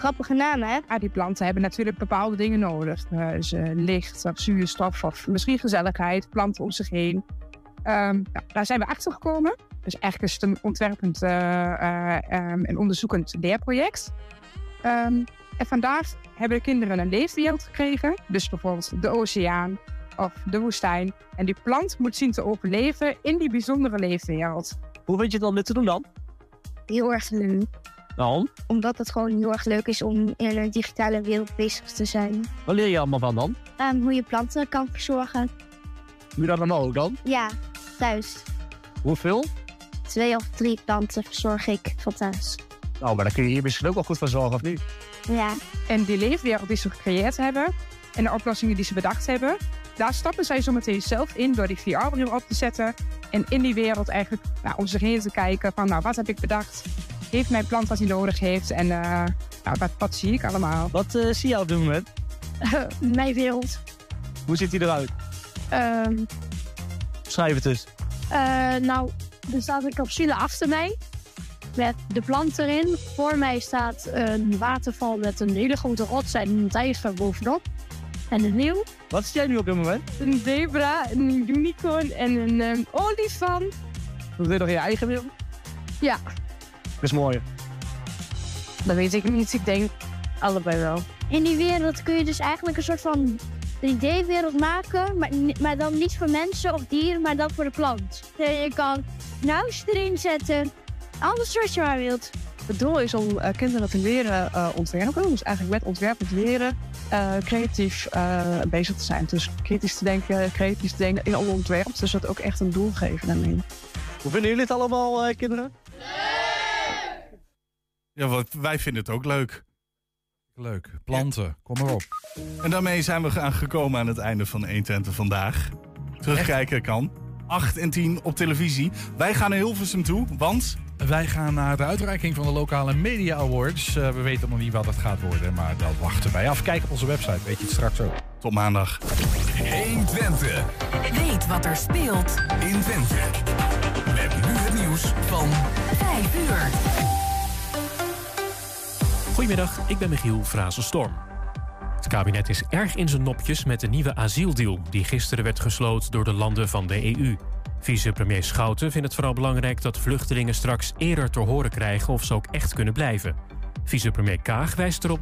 Grappige naam, hè? Ja, die planten hebben natuurlijk bepaalde dingen nodig. Dus, eh, licht of zuurstof of misschien gezelligheid, planten om zich heen. Ehm, nou, daar zijn we achter gekomen. Dus eigenlijk is het een ontwerpend eh, eh, ehm, en onderzoekend leerproject. Ehm, en vandaag hebben de kinderen een leefwereld gekregen. Dus bijvoorbeeld de oceaan of de woestijn. En die plant moet zien te overleven in die bijzondere leefwereld. Hoe vind je het om dit te doen dan? Heel erg leuk. Waarom? Omdat het gewoon heel erg leuk is om in een digitale wereld bezig te zijn. Wat leer je allemaal van dan? Ehm, hoe je planten kan verzorgen. Doe je dat dan ook dan? Ja, thuis. Hoeveel? Twee of drie planten verzorg ik van thuis. Nou, maar daar kun je hier misschien ook wel goed van zorgen, of niet? Ja. En die leefwereld die ze gecreëerd hebben en de oplossingen die ze bedacht hebben, daar stappen zij zo meteen zelf in door die VR-bril op te zetten. En in die wereld eigenlijk nou, om zich heen te kijken van, nou, wat heb ik bedacht? Heeft mijn plant wat hij nodig heeft? En uh, nou, wat, wat, zie ik allemaal? Wat uh, zie je op dit moment? mijn wereld. Hoe ziet hij eruit? Um, Schrijf het eens. Uh, nou, er staat een capsule achter mij. Met de plant erin. Voor mij staat een waterval met een hele grote rots en een dijsver bovenop. En een leeuw. Wat zie jij nu op dit moment? Een zebra, een unicorn en een um, olifant. Doe je nog in je eigen wil? Ja. Dat is mooi. Dat weet ik niet. Ik denk allebei wel. In die wereld kun je dus eigenlijk een soort van 3D-wereld maken, maar, maar dan niet voor mensen of dieren, maar dan voor de plant. Je kan huis erin zetten, alles wat je maar wilt. Het doel is om uh, kinderen te leren uh, ontwerpen, dus eigenlijk met ontwerpen te leren uh, creatief bezig te zijn. Dus kritisch te denken, creatief te denken in alle ontwerp. Dus dat ook echt een doel geven daarmee. Hoe vinden jullie het allemaal, kinderen? Ja, wat, wij vinden het ook leuk. Leuk. Planten, ja. kom maar op. En daarmee zijn we aangekomen aan het einde van 120 vandaag. Terugkijken Echt? kan. 8 en 10 op televisie. Wij gaan naar Hilversum toe, want... Wij gaan naar de uitreiking van de lokale Media Awards. Uh, we weten nog niet wat het gaat worden, maar dat wachten wij af. Kijk op onze website, weet je het straks ook. Tot maandag. 120. Weet wat er speelt in Twente. Met nu het nieuws van 5 uur. Goedemiddag, ik ben Michiel Frazenstorm. Het kabinet is erg in zijn nopjes met de nieuwe asieldeal... die gisteren werd gesloten door de landen van de EU. Vicepremier Schouten vindt het vooral belangrijk dat vluchtelingen straks eerder te horen krijgen... of ze ook echt kunnen blijven. Vicepremier Kaag wijst erop